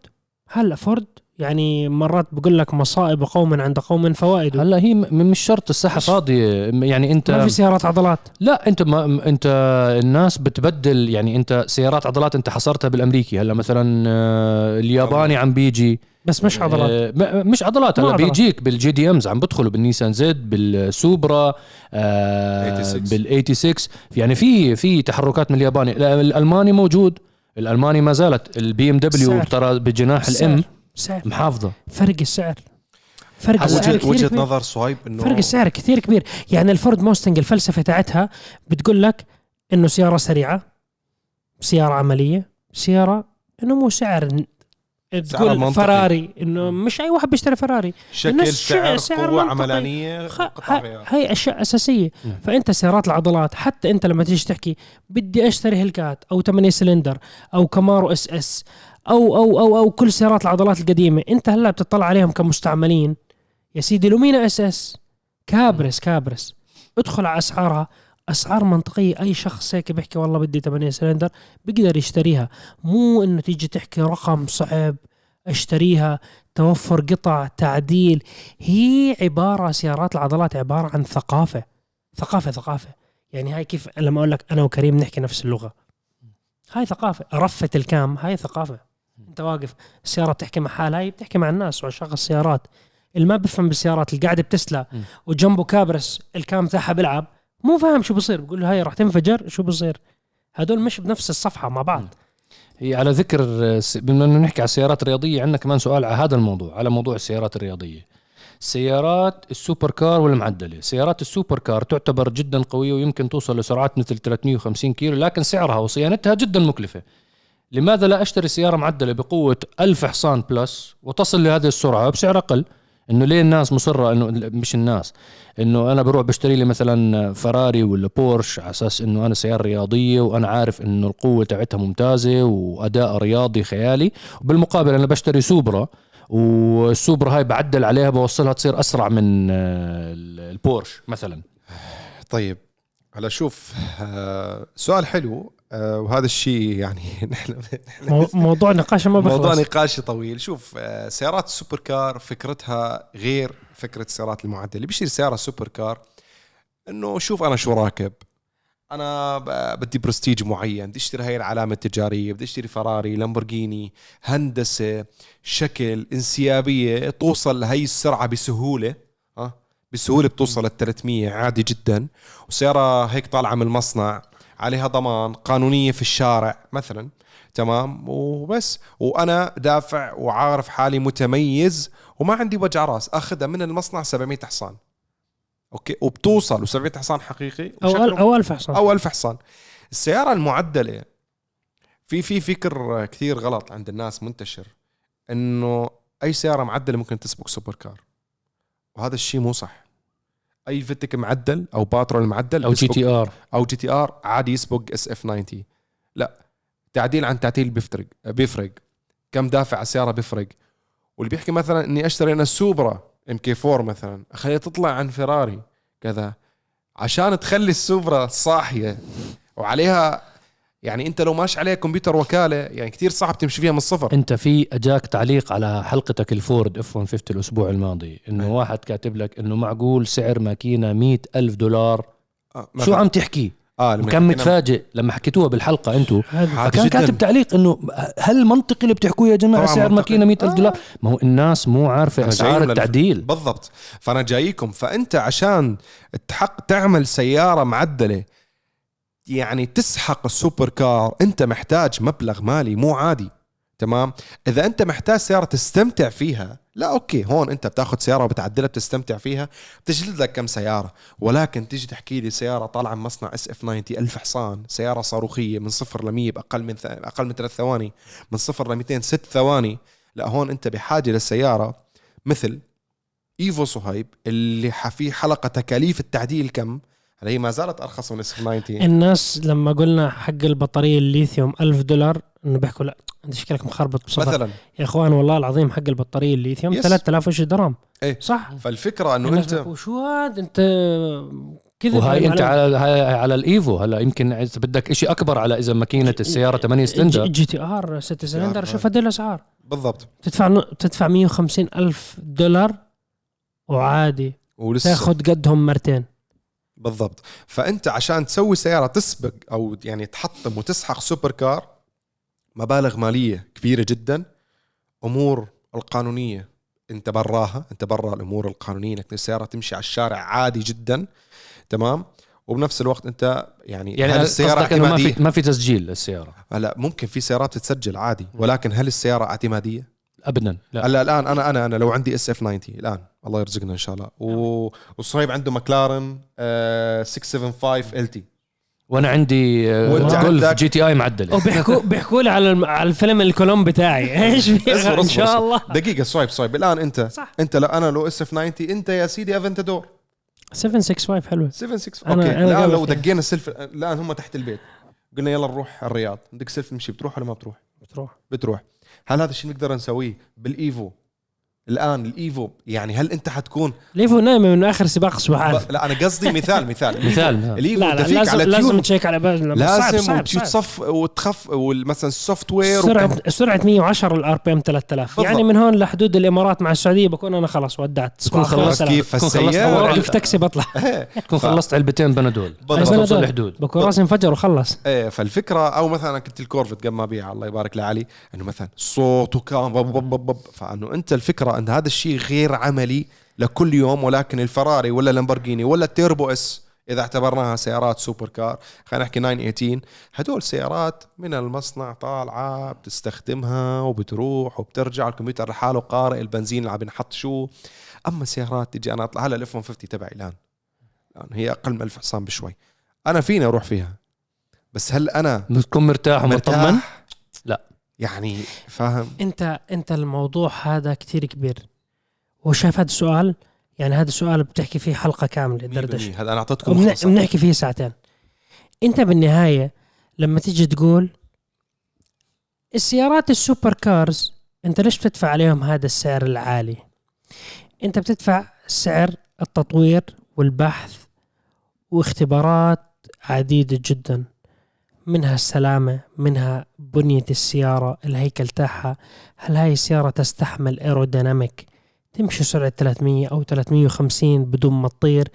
هلا فورد يعني مرات بقول لك مصائب قوم عند قوم فوائد.
هلا هي م- مش شرط الساحه فاضية. يعني انت
ما في سيارات عضلات.
لا انت ما انت الناس بتبدل يعني انت سيارات عضلات انت حصرتها بالأمريكي. هلا مثلا آه، الياباني عم بيجي.
بس مش عضلات.
آه، م- مش عضلات. هلا
عضلات.
بيجيك بالجي دي امز عم بدخلوا بالنيسان زد بالسوبرا آه
86.
بال 86 يعني في في تحركات من الياباني. لا، الألماني موجود. الألماني ما زالت. البي إم دبليو. ترى بجناح. الام
سعر
محافظة
فرق السعر فرق السعر
وجهه
كثير
وجهة
كبير.
نظر صهيب إنه
فرق السعر كثير كبير يعني الفورد موستنج الفلسفة تاعتها بتقول لك إنه سيارة سريعة سيارة عملية سيارة إنه مو سعر تقول
منطقي.
فراري إنه مش أي واحد بيشتري فراري
شكل سعر,
سعر
قوة
منطقي.
عملانية
خ... ه-. هاي أشياء أساسية
نعم.
فأنت سيارات العضلات حتى أنت لما تيجي تحكي بدي أشتري Hellcat أو 8 سلندر أو كامارو SS أو أو أو أو كل سيارات العضلات القديمة. أنت هلأ بتطلع عليهم كمستعملين. يا سيدي لومينا SS. كابرس كابرس. ادخل على أسعارها. أسعار منطقية. أي شخص هيك بيحكي والله بدي 8 سلندر بيقدر يشتريها. مو إنه تيجي تحكي رقم صعب اشتريها. توفر قطع تعديل. هي عبارة سيارات العضلات عبارة عن ثقافة. ثقافة ثقافة. يعني هاي كيف لما أقول لك أنا وكريم نحكي نفس اللغة. هاي ثقافة. رفة ال cam. هاي ثقافة. أنت واقف السياره بتحكي مع حالها هي بتحكي مع الناس وعشاق السيارات. اللي ما بفهم بالسيارات اللي قاعدة بتسلا. وجنبه Caprice الكام تاعها بيلعب مو فاهم شو بصير بقول له هاي راح تنفجر شو بصير هدول مش بنفس الصفحة مع بعض.
هي على ذكر بما إنه نحكي على السيارات الرياضية عندنا كمان سؤال على هذا الموضوع على موضوع السيارات الرياضية. سيارات ال super car والمعدلة. سيارات ال super car تعتبر جدا قوية ويمكن توصل لسرعات مثل 350 كيلو لكن سعرها وصيانتها جدا مكلفة. لماذا لا أشتري سيارة معدلة بقوة 1000 حصان plus وتصل لهذه السرعة بسعر أقل؟ إنه ليه الناس مصرة انه مش الناس إنه أنا بروح بشتري لي مثلا فراري ولا بورش على أساس إنه أنا سيارة رياضية وأنا عارف إنه القوة تاعتها ممتازة وأداء رياضي خيالي. وبالمقابل أنا بشتري سوبرا والسوبرا هاي بعدل عليها بوصلها تصير أسرع من آه، البورش مثلا.
طيب هلا شوف آه، سؤال حلو. وهذا الشيء يعني نحن
مو- موضوع نقاش ما
موضوع
بخلص
نقاشي طويل. شوف آه، سيارات ال super car فكرتها غير فكرة السيارات المعدلة. اللي بيشتري سيارة super car إنه شوف أنا شو راكب. أنا بدي برستيج معين. بدي أشتري هاي العلامة التجارية. بدي أشتري فراري لامبورجيني هندسة شكل انسيابية. توصل لهي السرعة بسهولة ها؟ بسهولة بتوصل لل 300 عادي جدا. وسيارة هيك طالعة من المصنع. عليها ضمان قانونية في الشارع مثلا تمام؟ وبس. وأنا دافع وعارف حالي متميز وما عندي وجع راس اخذها من المصنع 700 حصان. أوكي؟ وبتوصل و700 حصان حقيقي أو
أو ألف حصان.
أو 1000 حصان. السيارة المعدلة في في فكر كثير غلط عند الناس منتشر إنه أي سيارة معدلة ممكن تسبق super car. وهذا الشيء مو صح. أي فتك معدل أو باترول معدل
أو جي تي آر.
أو جي تي آر عادي يسبق SF90 لا تعديل عن تعديل بيفرق بيفرق. كم دافع على السيارة بيفرق. واللي بيحكي مثلا إني أشتري أنا السوبرا MK4 مثلا اخليها تطلع عن فيراري كذا. عشان تخلي السوبرا صاحية وعليها يعني انت لو ماشي عليها كمبيوتر وكالة يعني كتير صعب تمشي فيها من الصفر.
انت في اجاك تعليق على حلقتك الفورد اف 150 الأسبوع الماضي إنه واحد كاتب لك إنه معقول سعر ماكينة مئة ألف دولار.
آه
شو عم تحكي؟
آه
وكان متفاجئ لما حكيتوها
بالحلقة
عادي
فكان. كاتب تعليق إنه هل منطقي اللي بتحكوه يا
جماعة
سعر. ماكينة 100 ألف
آه.
دولار. ما هو الناس مو
عارفة أسعار
التعديل.
بالضبط. فأنا جايكم فأنت عشان تحق تعمل سيارة معدلة يعني تسحق ال super car أنت محتاج مبلغ مالي مو عادي تمام؟ إذا أنت محتاج سيارة تستمتع فيها لا okay هون أنت بتاخذ سيارة وبتعدلها بتستمتع فيها بتجلد لك كم سيارة. ولكن تيجي تحكي لي سيارة طالعة من مصنع SF90 ألف حصان سيارة صاروخية من صفر ل 100 باقل من ث... أقل من ثلاث ثواني من صفر ل 200 ست ثواني لا هون أنت بحاجة للسيارة مثل إيفو صهيب اللي في حلقة تكاليف التعديل كم؟ هلا هي ما زالت أرخص من اس 90
الناس لما قلنا حق البطارية الليثيوم ألف دولار إنه بيحكوا لا انت شكلك مخربط بصفر.
مثلا.
يا إخوان والله العظيم حق البطارية الليثيوم
يس.
3000 وش درهم.
إيه.
صح.
فالفكرة
إنه
أنت
بيحكوا شو هذا؟ أنت كذا
وهاي أنت على هاي على الإيفو هلا. يمكن إذا بدك شيء أكبر على إذا ماكينة السيارة 8 سلندر
جي تي آر 6 سلندر
آر.
شوف هدول الأسعار.
بالضبط.
تدفع تدفع 150 ألف دولار وعادي.
ولسه.
تاخذ قدهم مرتين.
بالضبط. فأنت عشان تسوي سيارة تسبق أو يعني تحطم وتسحق سوبر كار مبالغ مالية كبيرة جدا أمور القانونية أنت براها أنت برا الأمور القانونية إنك السيارة تمشي على الشارع عادي جدا تمام؟ وبنفس الوقت أنت يعني,
يعني
هل
السيارة إنه ما
اعتمادية؟
في ما في تسجيل للسياره
هلا ممكن في سيارات تتسجل عادي ولكن هل السيارة اعتمادية؟
ابدا لا.
هلا الآن أنا أنا أنا لو عندي اس اف 90 الآن الله يرزقنا إن شاء الله. و... وصهيب عنده مكلارن آه 675 ال تي
وأنا عندي جولف
عندك-
جي تي اي معدله
وبيحكوا بيحكوا لي على الم- على الفيلم الكولوم بتاعي. إيش في
اصبر إن
شاء. الله.
دقيقة صهيب صهيب. الآن أنت
صح.
أنت لا أنا لو اس اف 90 أنت يا سيدي افنتادور
765 حلوة.
76
أنا-
أوكي.
أنا الآن
لو
فيها.
دقينا السلف الآن هم تحت البيت. قلنا يلا نروح الرياض. بدك سلف نمشي بتروح ولا ما بتروح؟
بتروح.
بتروح. هل هذا الشيء نقدر نسويه بالإيفو؟ الآن الإيفو يعني هل أنت حتكون
ليفو نايمة من آخر سباق سبحان.
لا أنا قصدي مثال مثال.
مثال
الإيفو
لا لا لازم
على
لازم تشيك على بالنا
لازم
صعب صعب, صعب.
تصف وتخف مثلا السوفت وير
سرعة سرعة 110 الار بي إم 3000
بالضبط.
يعني من هون لحدود الإمارات مع السعودية بكون أنا خلاص ودعت.
تكون خلصت.
كيف
أول
اوقف تاكسي بطلع.
تكون خلصت علبتين بنادول.
بنادول.
الحدود.
بكون راسي انفجر وخلص.
إيه فالفكرة أو مثلا كنت الكورفت قبل ما ابيعها الله يبارك لعلي إنه مثلا بب بب. فأنه أنت الفكرة أن هذا الشيء غير عملي لكل يوم ولكن الفراري ولا لامبورجيني ولا ال Turbo S إذا اعتبرناها سيارات super car خلينا نحكي 918 هدول سيارات من المصنع طالعة بتستخدمها وبتروح وبترجع الكمبيوتر لحاله قارئ البنزين اللي عم بنحط شو. أما سيارات تجي أنا أطلع هلا ال F150 تبعي الآن. الان هي أقل من 1000 حصان بشوي. أنا فيني أروح فيها؟ بس هل أنا
بتكون مرتاح ومطمن.
يعني فاهم؟
انت انت الموضوع هذا كتير كبير. وشايف هذا السؤال؟ يعني هذا السؤال بتحكي فيه حلقة كاملة دردشة.
100% هذا
أنا
أعطيتكم
بنحكي فيه ساعتين. انت بالنهاية لما تيجي تقول السيارات ال super cars انت ليش بتدفع عليهم هذا السعر العالي؟ انت بتدفع سعر التطوير والبحث واختبارات عديدة جدا. منها السلامة منها بنية السيارة الهيكل تاعها. هل هاي السيارة تستحمل aerodynamic تمشي سرعة 300 أو 350 بدون ما تطير.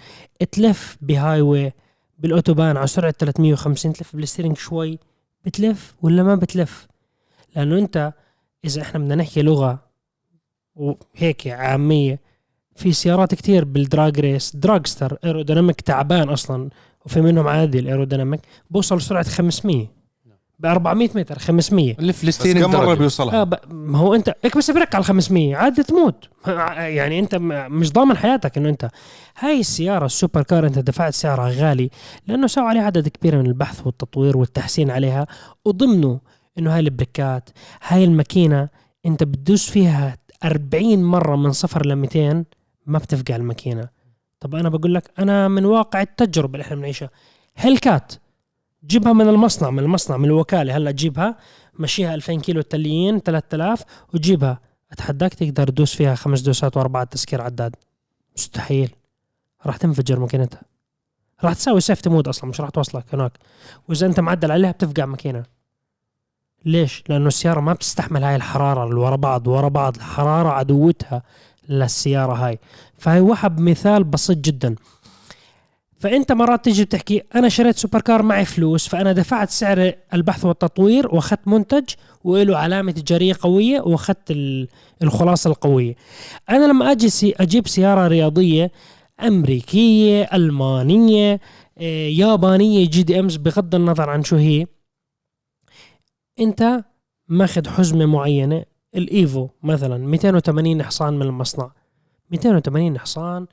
تلف ب highway بالأوتوبان على سرعة 350 تلف بال steering شوي بتلف ولا ما بتلف؟ لأنه أنت إذا إحنا بدنا نحكي لغة وهيك عامية في سيارات كتير بالدراج ريس دراجستر ايروديناميك تعبان أصلا. وفي منهم عادي الايروديناميك بوصل سرعة 500 ب 400 متر 500
اللي
بس
فلسطين
كم
مرة.
بيوصلها؟
آه ب- ما هو أنت هيك بس برك على 500 عادي تموت. يعني أنت مش ضامن حياتك إنه أنت. هاي السيارة السوبر كار أنت دفعت سعرها غالي لأنه سووا عليها عدد كبير من البحث والتطوير والتحسين عليها. وضمنه إنه هاي البريكات هاي الماكينة أنت بتدوس فيها 40 مرة من صفر ل 200 ما بتفقع الماكينة. طب أنا بقول لك أنا من واقع التجربة اللي إحنا بنعيشها. هيلكات جيبها من المصنع من المصنع من الوكالة. هلأ تجيبها مشيها 2000 كيلو التليين 3000 وتجيبها أتحداك تقدر تدوس فيها خمس دوسات وأربعة تسكير عداد. مستحيل. راح تنفجر ماكينتها. راح تساوي سيف تموت أصلا مش راح توصلك هناك. وإذا أنت معدل عليها بتفقع ماكينة. ليش؟ لأنه السيارة ما بتستحمل هاي الحرارة اللي ورا بعض ورا بعض الحرارة عدوتها للسيارة هاي. فهي وهاد مثال بسيط جدا. فأنت مرات تيجي بتحكي أنا شريت super car معي فلوس فأنا دفعت سعر البحث والتطوير وأخذت منتج وله علامة تجاريه قوية وأخذت ال- الخلاصة القوية. أنا لما أجي أجيب سيارة رياضية أمريكية ألمانية آه، يابانية JDMs بغض النظر عن شو هي أنت ماخذ حزمة معينة. الإيفو مثلا 280 حصان من المصنع. 280 حصان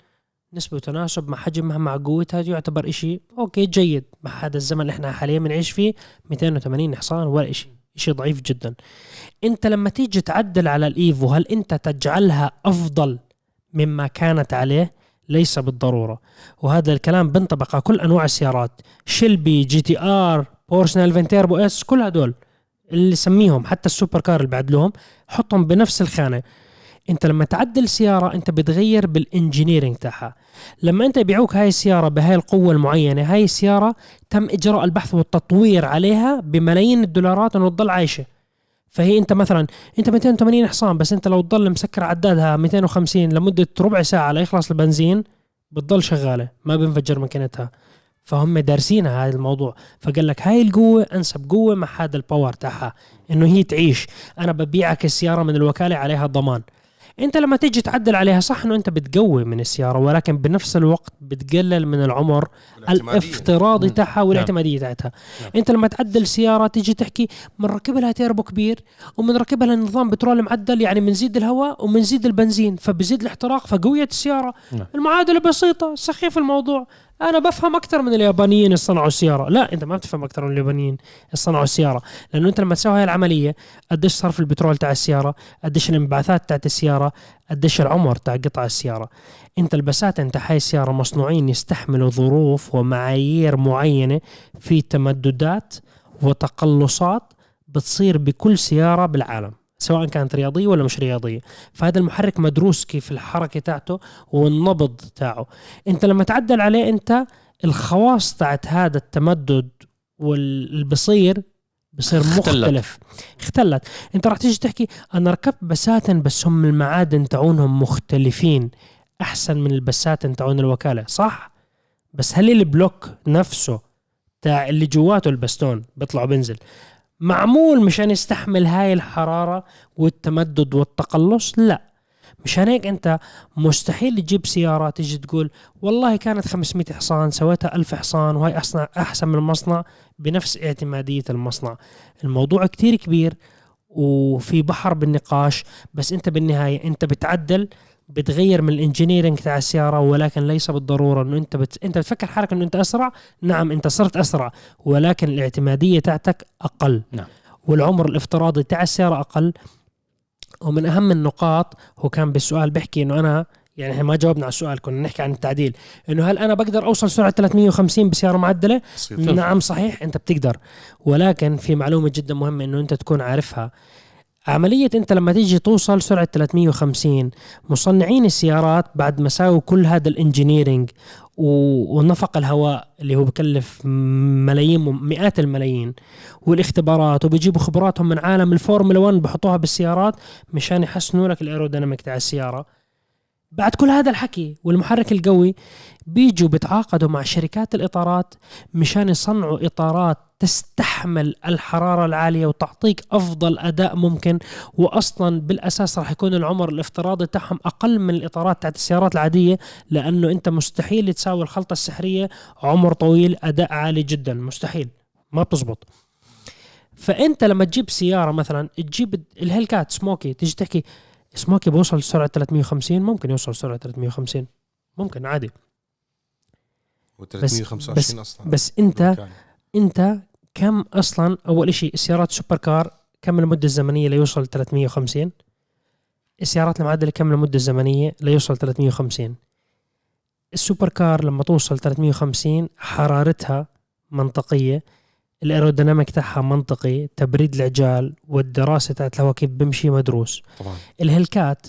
نسبة وتناسب مع حجمها مع قوتها يعتبر إشي أوكي جيد. مع هذا الزمن اللي إحنا حاليا بنعيش فيه 280 حصان ولا إشي. إشي ضعيف جدا. أنت لما تيجي تعدل على الإيفو هل أنت تجعلها أفضل مما كانت عليه؟ ليس بالضرورة. وهذا الكلام بنطبق على كل أنواع السيارات. شلبي GTR بورش 9 Turbo S كل هدول اللي سميهم حتى ال super car اللي بعدلهم حطهم بنفس الخانة. انت لما تعدل سيارة انت بتغير بال engineering تاعها. لما انت يبيعوك هاي السيارة بهاي القوة المعينة هاي السيارة تم إجراء البحث والتطوير عليها بملايين الدولارات انه تضل عايشة. فهي انت مثلا انت 280 حصان بس انت لو تضل مسكر عدادها 250 لمدة ربع ساعة ليخلص البنزين بتضل شغالة ما بنفجر ماكينتها. فهم دارسينها هذا الموضوع. فقال لك هاي القوة أنسب قوة مع هذا الباور تاعها إنه هي تعيش. أنا ببيعك السيارة من الوكالة عليها ضمان. انت لما تيجي تعدل عليها صح انه انت بتقوي من السيارة ولكن بنفس الوقت بتقلل من العمر الافتراضي. تاعها والاعتمادية تاعتها
نعم.
انت لما تعدل سيارة تيجي تحكي بنركب لها تيربو كبير وبنركب لها نظام بترول معدل يعني بنزيد الهواء وبنزيد البنزين فبزيد الاحتراق فقوية السيارة
نعم.
المعادلة بسيطة سخيف الموضوع أنا بفهم أكثر من اليابانيين اللي صنعوا السياره لا أنت ما بتفهم أكثر من اليابانيين اللي صنعوا السياره لأنه أنت لما تسوي هاي العملية قديش صرف البترول تاع السيارة قديش الانبعاثات تاعت السيارة قديش العمر تاع قطع السيارة. أنت البساتين تاع هاي السيارة مصنوعين يستحملوا ظروف ومعايير معينة في تمددات وتقلصات بتصير بكل سيارة بالعالم. سواء كانت رياضية ولا مش رياضية. فهذا المحرك مدروس كيف الحركة تاعته والنبض تاعه. انت لما تعدل عليه انت الخواص تاعت هذا التمدد واللي بصير بصير
اختلت.
مختلف. اختلت. انت راح تيجي تحكي أنا ركبت بساتن بس هم المعادن تاعونهم مختلفين احسن من البساتن تاعون الوكالة صح؟ بس هل البلوك نفسه تاع اللي جواته البستون بيطلع وبنزل معمول مشان يستحمل هاي الحرارة والتمدد والتقلص؟ لا. مشان هيك أنت مستحيل تجيب سيارة تيجي تقول والله كانت 500 حصان سويتها 1000 حصان وهي أصنع أحسن من المصنع بنفس اعتمادية المصنع. الموضوع كتير كبير وفي بحر بالنقاش بس أنت بالنهاية أنت بتعدل بتغير من الانجينيرنج تاع السيارة ولكن ليس بالضرورة إنه أنت بت... أنت بتفكر حالك إنه أنت أسرع. نعم أنت صرت أسرع ولكن الاعتمادية تاعتك أقل.
نعم.
والعمر الافتراضي تاع السيارة أقل. ومن أهم النقاط هو كان بالسؤال بيحكي إنه أنا يعني إحنا ما جاوبنا على السؤال كنا نحكي عن التعديل. إنه هل أنا بقدر أوصل سرعة 350 بسيارة معدلة؟
بسيط.
نعم صحيح أنت بتقدر. ولكن في معلومة جدا مهمة إنه أنت تكون عارفها. عملية انت لما تيجي توصل سرعة 350 مصنعين السيارات بعد ما ساووا كل هذا ال engineering ونفق الهواء اللي هو بكلف ملايين مئات الملايين والاختبارات وبيجيبوا خبراتهم من عالم الفورمولا 1 بحطوها بالسيارات مشان يحسنوا لك ال aerodynamic تاع السيارة. بعد كل هذا الحكي والمحرك القوي بيجوا بيتعاقدوا مع شركات الإطارات مشان يصنعوا إطارات تستحمل الحرارة العالية وتعطيك أفضل أداء ممكن واصلا بالأساس راح يكون العمر الافتراضي تاعهم أقل من الإطارات تاعت السيارات العادية لأنه أنت مستحيل تساوي الخلطة السحرية عمر طويل أداء عالي جدا مستحيل ما بتزبط. فأنت لما تجيب سيارة مثلا تجيب الهيلكات سموكي تيجي تحكي سموكي بوصل لسرعه 350 ممكن يوصل لسرعه 350 ممكن عادي.
و325
بس-
أصلا.
بس انت أنت كم أصلا أول شيء السيارات super car كم المدة الزمنية ليوصل ل 350 السيارات المعدلة كم المدة الزمنية ليوصل 350 ال super car لما توصل 350 حرارتها منطقية. ال aerodynamic تاعها منطقي تبريد العجال والدراسة تاعت الهواء كيف بمشي مدروس.
طبعا.
الهلكات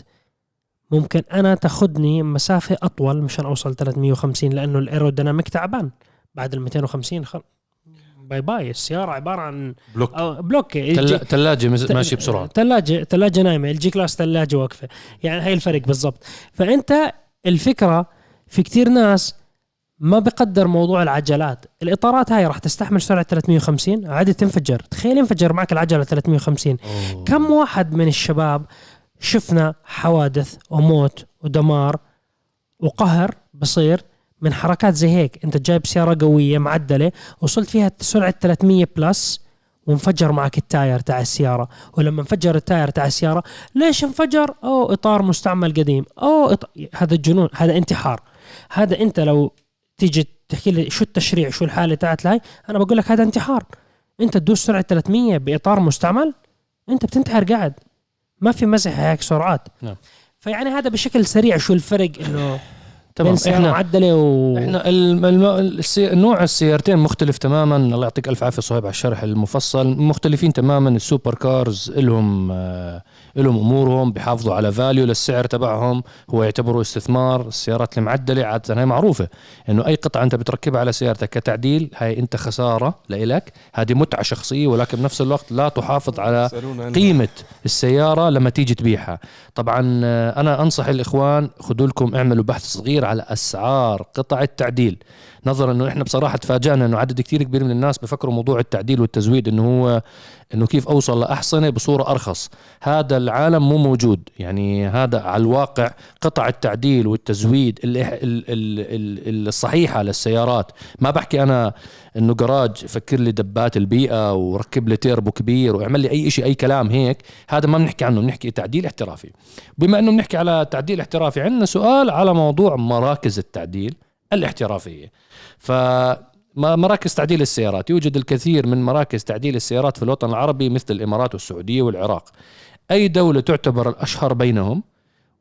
ممكن أنا تاخذني مسافة أطول مشان أوصل 350 لأنه ال aerodynamic تعبان. بعد ال 250 خل... باي باي السيارة عبارة عن
block.
أو block.
تل- مز- ماشي بسرعة.
ثلاجه ثلاجه نايمة ال G-Class ثلاجه واقفة. يعني هاي الفرق بالضبط. فأنت الفكرة في كتير ناس ما بقدر موضوع العجلات. الإطارات هاي راح تستحمل سرعة 350 عادي تنفجر. تخيل ينفجر معك العجلة 350
أوه.
كم واحد من الشباب شفنا حوادث وموت ودمار وقهر بصير من حركات زي هيك؟ انت جايب سيارة قوية معدلة وصلت فيها سرعة 300 plus وانفجر معك ال tire تاع السيارة. ولما انفجر ال tire تاع السيارة ليش انفجر؟ أو إطار مستعمل قديم. أو إط... هذا الجنون هذا انتحار. هذا انت لو تيجي تحكي لي شو التشريع شو الحالة تاعت هاي أنا بقول لك هذا انتحار. أنت تدوس سرعة 300 بإطار مستعمل أنت بتنتحر قاعد. ما في مزح هيك سرعات.
نعم.
فيعني هذا بشكل سريع شو الفرق إنه
تمام إحنا
معدلة و
إحنا الم- الم- السي... نوع السيارتين مختلف تماما. الله يعطيك ألف عافية صهيب على الشرح المفصل. مختلفين تماما. ال super cars لهم آه، لهم أمورهم بيحافظوا على value للسعر تبعهم هو يعتبروا استثمار السيارات المعدلة عادة هي معروفة. إنه أي قطعة أنت بتركبها على سيارتك كتعديل هاي أنت خسارة لإلك. هذه متعة شخصية ولكن بنفس الوقت لا تحافظ على قيمة السيارة لما تيجي تبيعها. طبعا آه، أنا أنصح الإخوان خذوا لكم اعملوا بحث صغير على أسعار قطع التعديل. نظرا أنه إحنا بصراحة تفاجأنا أنه عدد كتير كبير من الناس بفكروا موضوع التعديل والتزويد أنه هو أنه كيف أوصل لأحصنة بصورة أرخص. هذا العالم مو موجود. يعني هذا على الواقع قطع التعديل والتزويد ال- ال- ال- ال- الصحيحة للسيارات ما بحكي أنا إنه جراج فكر لي دبات البيئة وركب لي تيربو كبير واعمل لي أي شيء أي كلام هيك. هذا ما بنحكي عنه بنحكي تعديل احترافي. بما إنه بنحكي على تعديل احترافي عندنا سؤال على موضوع مراكز التعديل. الاحترافية. ف مراكز تعديل السيارات يوجد الكثير من مراكز تعديل السيارات في الوطن العربي مثل الإمارات والسعودية والعراق. أي دولة تعتبر الأشهر بينهم؟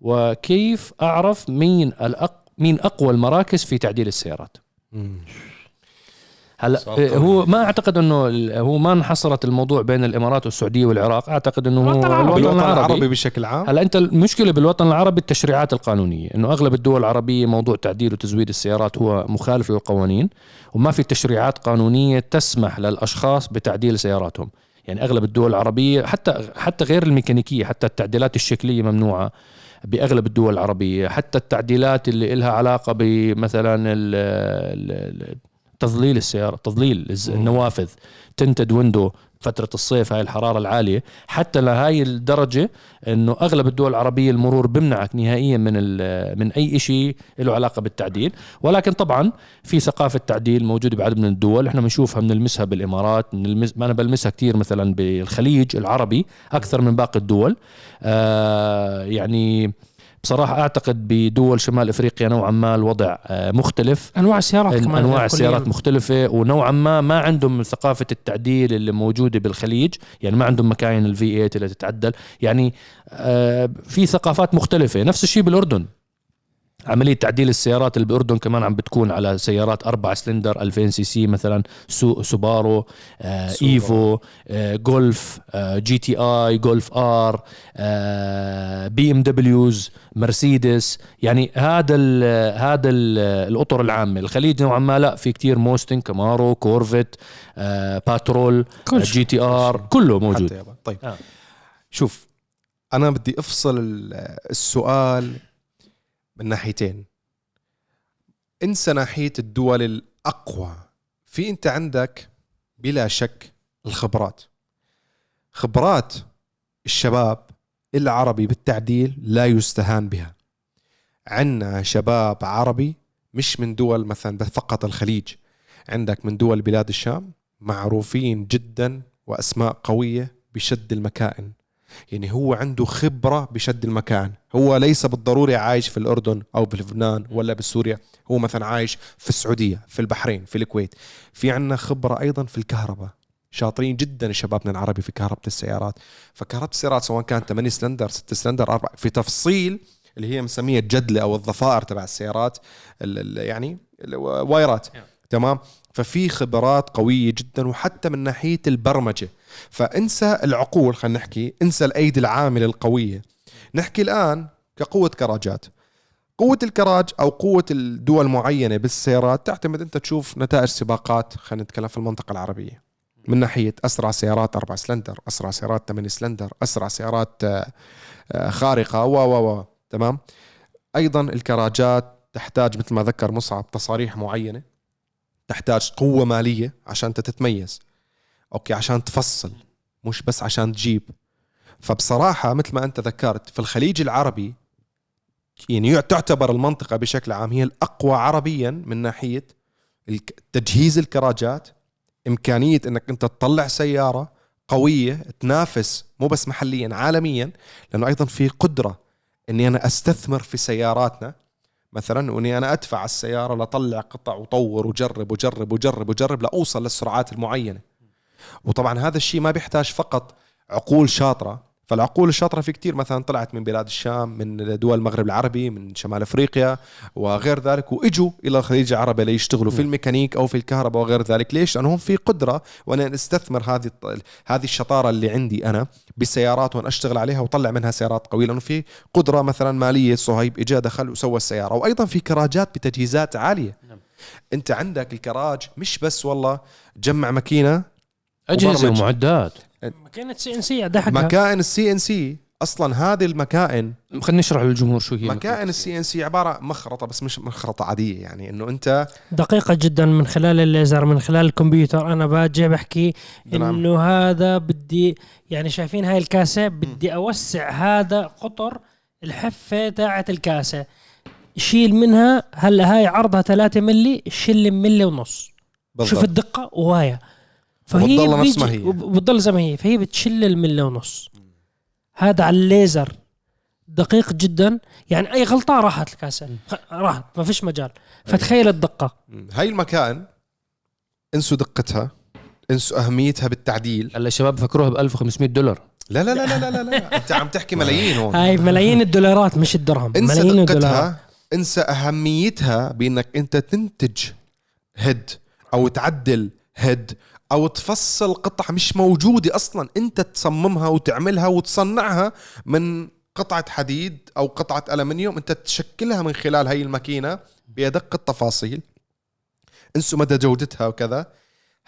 وكيف أعرف مين الأق... مين أقوى المراكز في تعديل السيارات. هلا. هو ما أعتقد إنه هو ما انحصرت الموضوع بين الإمارات والسعودية والعراق. أعتقد إنه هو
الوطن العربي.
الوطن العربي,
العربي بشكل عام؟
هلا أنت المشكلة بالوطن العربي التشريعات القانونية إنه أغلب الدول العربية موضوع تعديل وتزويد السيارات هو مخالف للقوانين وما في تشريعات قانونية تسمح للأشخاص بتعديل سياراتهم. يعني أغلب الدول العربية حتى حتى غير الميكانيكية حتى التعديلات الشكلية ممنوعة بأغلب الدول العربية. حتى التعديلات اللي لها علاقة بمثلا ال- ال- ال- تظليل السيارة تظليل. النوافذ تنتد ويندو فترة الصيف هاي الحرارة العالية حتى لهاي الدرجة إنه أغلب الدول العربية المرور بمنعك نهائيا من من أي شيء له علاقة بالتعديل ولكن طبعا في ثقافة تعديل موجودة بعدد من الدول إحنا بنشوفها بنلمسها بالإمارات بنلمس ما أنا بلمسها كثير مثلا بالخليج العربي أكثر من باقي الدول آه يعني بصراحة أعتقد بدول شمال إفريقيا نوعا ما الوضع آه مختلف.
أنواع السيارات كمان
أنواع
غير
السيارات. مختلفة ونوعا ما ما عندهم ثقافة التعديل اللي موجودة بالخليج يعني ما عندهم مكاين ال V8 اللي تتعدل. يعني آه في ثقافات مختلفة. نفس الشيء بالأردن. عملية تعديل السيارات اللي بالأردن كمان عم بتكون على سيارات أربعة سلندر 2000 CC مثلا so سوبارو آه. إيفو آه جولف آه GTI جولف R آه BMWs مرسيدس يعني هذا ال هذا ال الأطر العامة الخليج نوعا ما لا في كتير موستن كامارو كورفت آه باترول آه. GTR كله موجود.
طيب
آه.
شوف أنا بدي أفصل ال- السؤال من ناحيتين. انسى ناحية الدول الأقوى. في انت عندك بلا شك الخبرات. خبرات الشباب العربي بالتعديل لا يستهان بها. عندنا شباب عربي مش من دول مثلا فقط الخليج. عندك من دول بلاد الشام معروفين جدا وأسماء قوية بشد المكائن. يعني هو عنده خبرة بشد المكاين هو ليس بالضروري عايش في الأردن أو بلبنان ولا بسوريا. هو مثلا عايش في السعودية في البحرين في الكويت. في عندنا خبرة أيضا في الكهرباء. شاطرين جدا شبابنا العربي في كهرباء السيارات. فكهرباء السيارات سواء كانت 8 سلندر 6 سلندر 4 في تفصيل اللي هي مسمية الجدله أو الضفائر تبع السيارات ال ال يعني الوايرات تمام؟ ففي خبرات قوية جدا وحتى من ناحية البرمجة. فانسى العقول خلينا نحكي انسى الأيدي العاملة القوية. نحكي الآن كقوة كراجات. قوة الكراج أو قوة الدول معينة بالسيارات تعتمد أنت تشوف نتائج سباقات خلينا نتكلم في المنطقة العربية. من ناحية أسرع سيارات أربع سلندر أسرع سيارات ثمانية سلندر أسرع سيارات آه، آه، خارقة و و و تمام. أيضا الكراجات تحتاج مثل ما ذكر مصعب تصاريح معينة تحتاج قوة مالية عشان أنت تتميز. أوكي عشان تفصل مش بس عشان تجيب. فبصراحة مثل ما أنت ذكرت في الخليج العربي يعني تعتبر المنطقة بشكل عام هي الأقوى عربيا من ناحية الك- تجهيز الكراجات إمكانية أنك أنت تطلع سيارة قوية تنافس مو بس محليا عالميا لأنه أيضا في قدرة أني أنا أستثمر في سياراتنا. مثلا وإني أنا أدفع السيارة لأطلع قطع وطور وجرب وجرب وجرب وجرب لأوصل للسرعات المعينة. وطبعا هذا الشيء ما بيحتاج فقط عقول شاطرة. فالعقول الشاطرة في كتير مثلا طلعت من بلاد الشام من دول المغرب العربي من شمال أفريقيا وغير ذلك وإجوا إلى الخليج العربي ليشتغلوا في الميكانيك أو في الكهرباء وغير ذلك. ليش؟ لانهم في قدرة وأنا أستثمر هذه هذه الشطارة اللي عندي أنا بالسيارات وأنا أشتغل عليها وأطلع منها سيارات قوية. لأنه في قدرة مثلا مالية صهيب اجى دخل وسوى السيارة. وأيضا في كراجات بتجهيزات عالية.
نعم.
أنت عندك الكراج مش بس والله جمع
ماكينة
أجهزة.
ومعدات.
ماكينه CNC ده حقها
مكائن ال CNC أصلا هذه المكائن
خلينا نشرح للجمهور شو هي
مكائن ال CNC عبارة مخرطة بس مش مخرطة عادية يعني إنه انت
دقيقة جدا من خلال الليزر من خلال الكمبيوتر. أنا باجي بحكي
نعم.
إنه هذا بدي يعني شايفين هاي الكاسة بدي أوسع هذا قطر الحفة تاعت الكاسة. شيل منها هلا هاي عرضها 3 ملي شيل ملي ونص. شوف الدقة وهاي. فهي
وبتضل نفس ما
بيجي-
هي.
وب- بتضل زي ما هي. فهي بتشل الملي ونص. هذا على الليزر. دقيق جدا. يعني أي غلطة راحت الكاسة. خ- راحت. ما فيش مجال. فتخيل الدقة.
هاي المكائن انسوا دقتها. انسوا أهميتها بالتعديل.
هلا الشباب فكروها ب 1500 دولار.
لا لا لا لا لا, لا, لا. أنت عم تحكي ملايين هون.
هاي ملايين الدولارات مش الدرهم.
انسى
ملايين الدولارات.
دقتها انسى أهميتها بإنك أنت تنتج هيد أو تعدل هيد أو تفصل قطع مش موجودة أصلا. أنت تصممها وتعملها وتصنعها من قطعة حديد أو قطعة الومنيوم أنت تشكلها من خلال هاي الماكينة بادق التفاصيل انسوا مدى جودتها وكذا.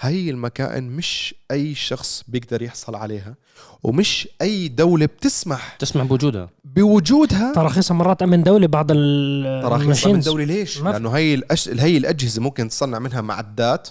هاي المكائن مش أي شخص بيقدر يحصل عليها ومش أي دولة بتسمح
تسمح بوجودها.
بوجودها.
تراخيصها مرات امن دولي بعض ال-
تراخيص من. دولي ليش؟ لأنه هي الأش... هي الأجهزة ممكن تصنع منها معدات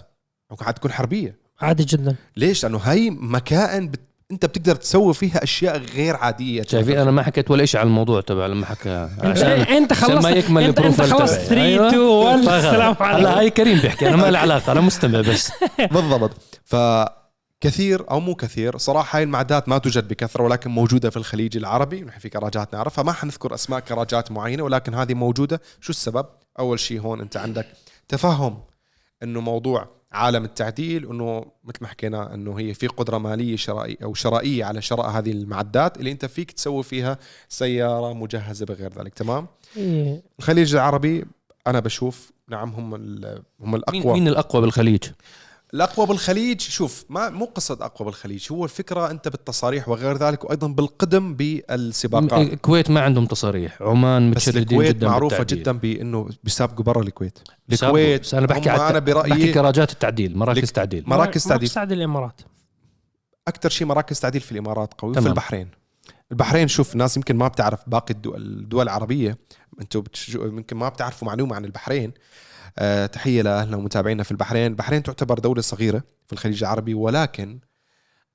ممكن حتكون حربية.
عادي جدا.
ليش؟ لأنه هي مكائن بت... أنت بتقدر تسوي فيها أشياء غير عادية.
شايفين أنا ما حكيت ولا شيء على الموضوع تبع لما حكى.
انت,
عشان أنت
خلصت
ما يكمل
انت,
أنت
خلصت
تبعي.
3
أيوة.
2 1
فغلط.
السلام
هلا
عليكم
هاي كريم بيحكي. أنا ما لي علاقة أنا مستمع بس.
بالضبط. فكثير أو مو كثير صراحة هاي المعدات ما توجد بكثرة ولكن موجودة في الخليج العربي ونحن في كراجات نعرفها. ما حنذكر أسماء كراجات معينة ولكن هذه موجودة. شو السبب؟ أول شيء هون أنت عندك تفهم إنه موضوع عالم التعديل إنه مثل ما حكينا إنه هي في قدرة مالية شرائية أو شرائية على شراء هذه المعدات اللي أنت فيك تسوي فيها سيارة مجهزة بغير ذلك تمام
إيه.
الخليج العربي أنا بشوف نعم هم ال- هم
مين
الاقوى
مين الأقوى بالخليج؟
الأقوى بالخليج شوف ما مو قصه أقوى بالخليج هو الفكرة أنت بالتصاريح وغير ذلك وأيضا بالقدم بالسباقات
الكويت ما عندهم تصاريح عمان
بس
متشددين
الكويت
جدا
معروفة
بالتعديل.
جدا بإنه بيسابقوا برا الكويت. الكويت
بس أنا بحكي على
أنا
بحكي
برايي
كراجات التعديل مراكز تعديل
مراكز تعديل
تعديل الإمارات
أكثر شيء مراكز تعديل في الإمارات قوي في
تمام.
البحرين البحرين شوف ناس يمكن ما بتعرف باقي الدول, الدول العربية. أنتم يمكن ما بتعرفوا معلومة عن البحرين. أه تحية لأهلنا ومتابعينا في البحرين. البحرين تعتبر دولة صغيرة في الخليج العربي ولكن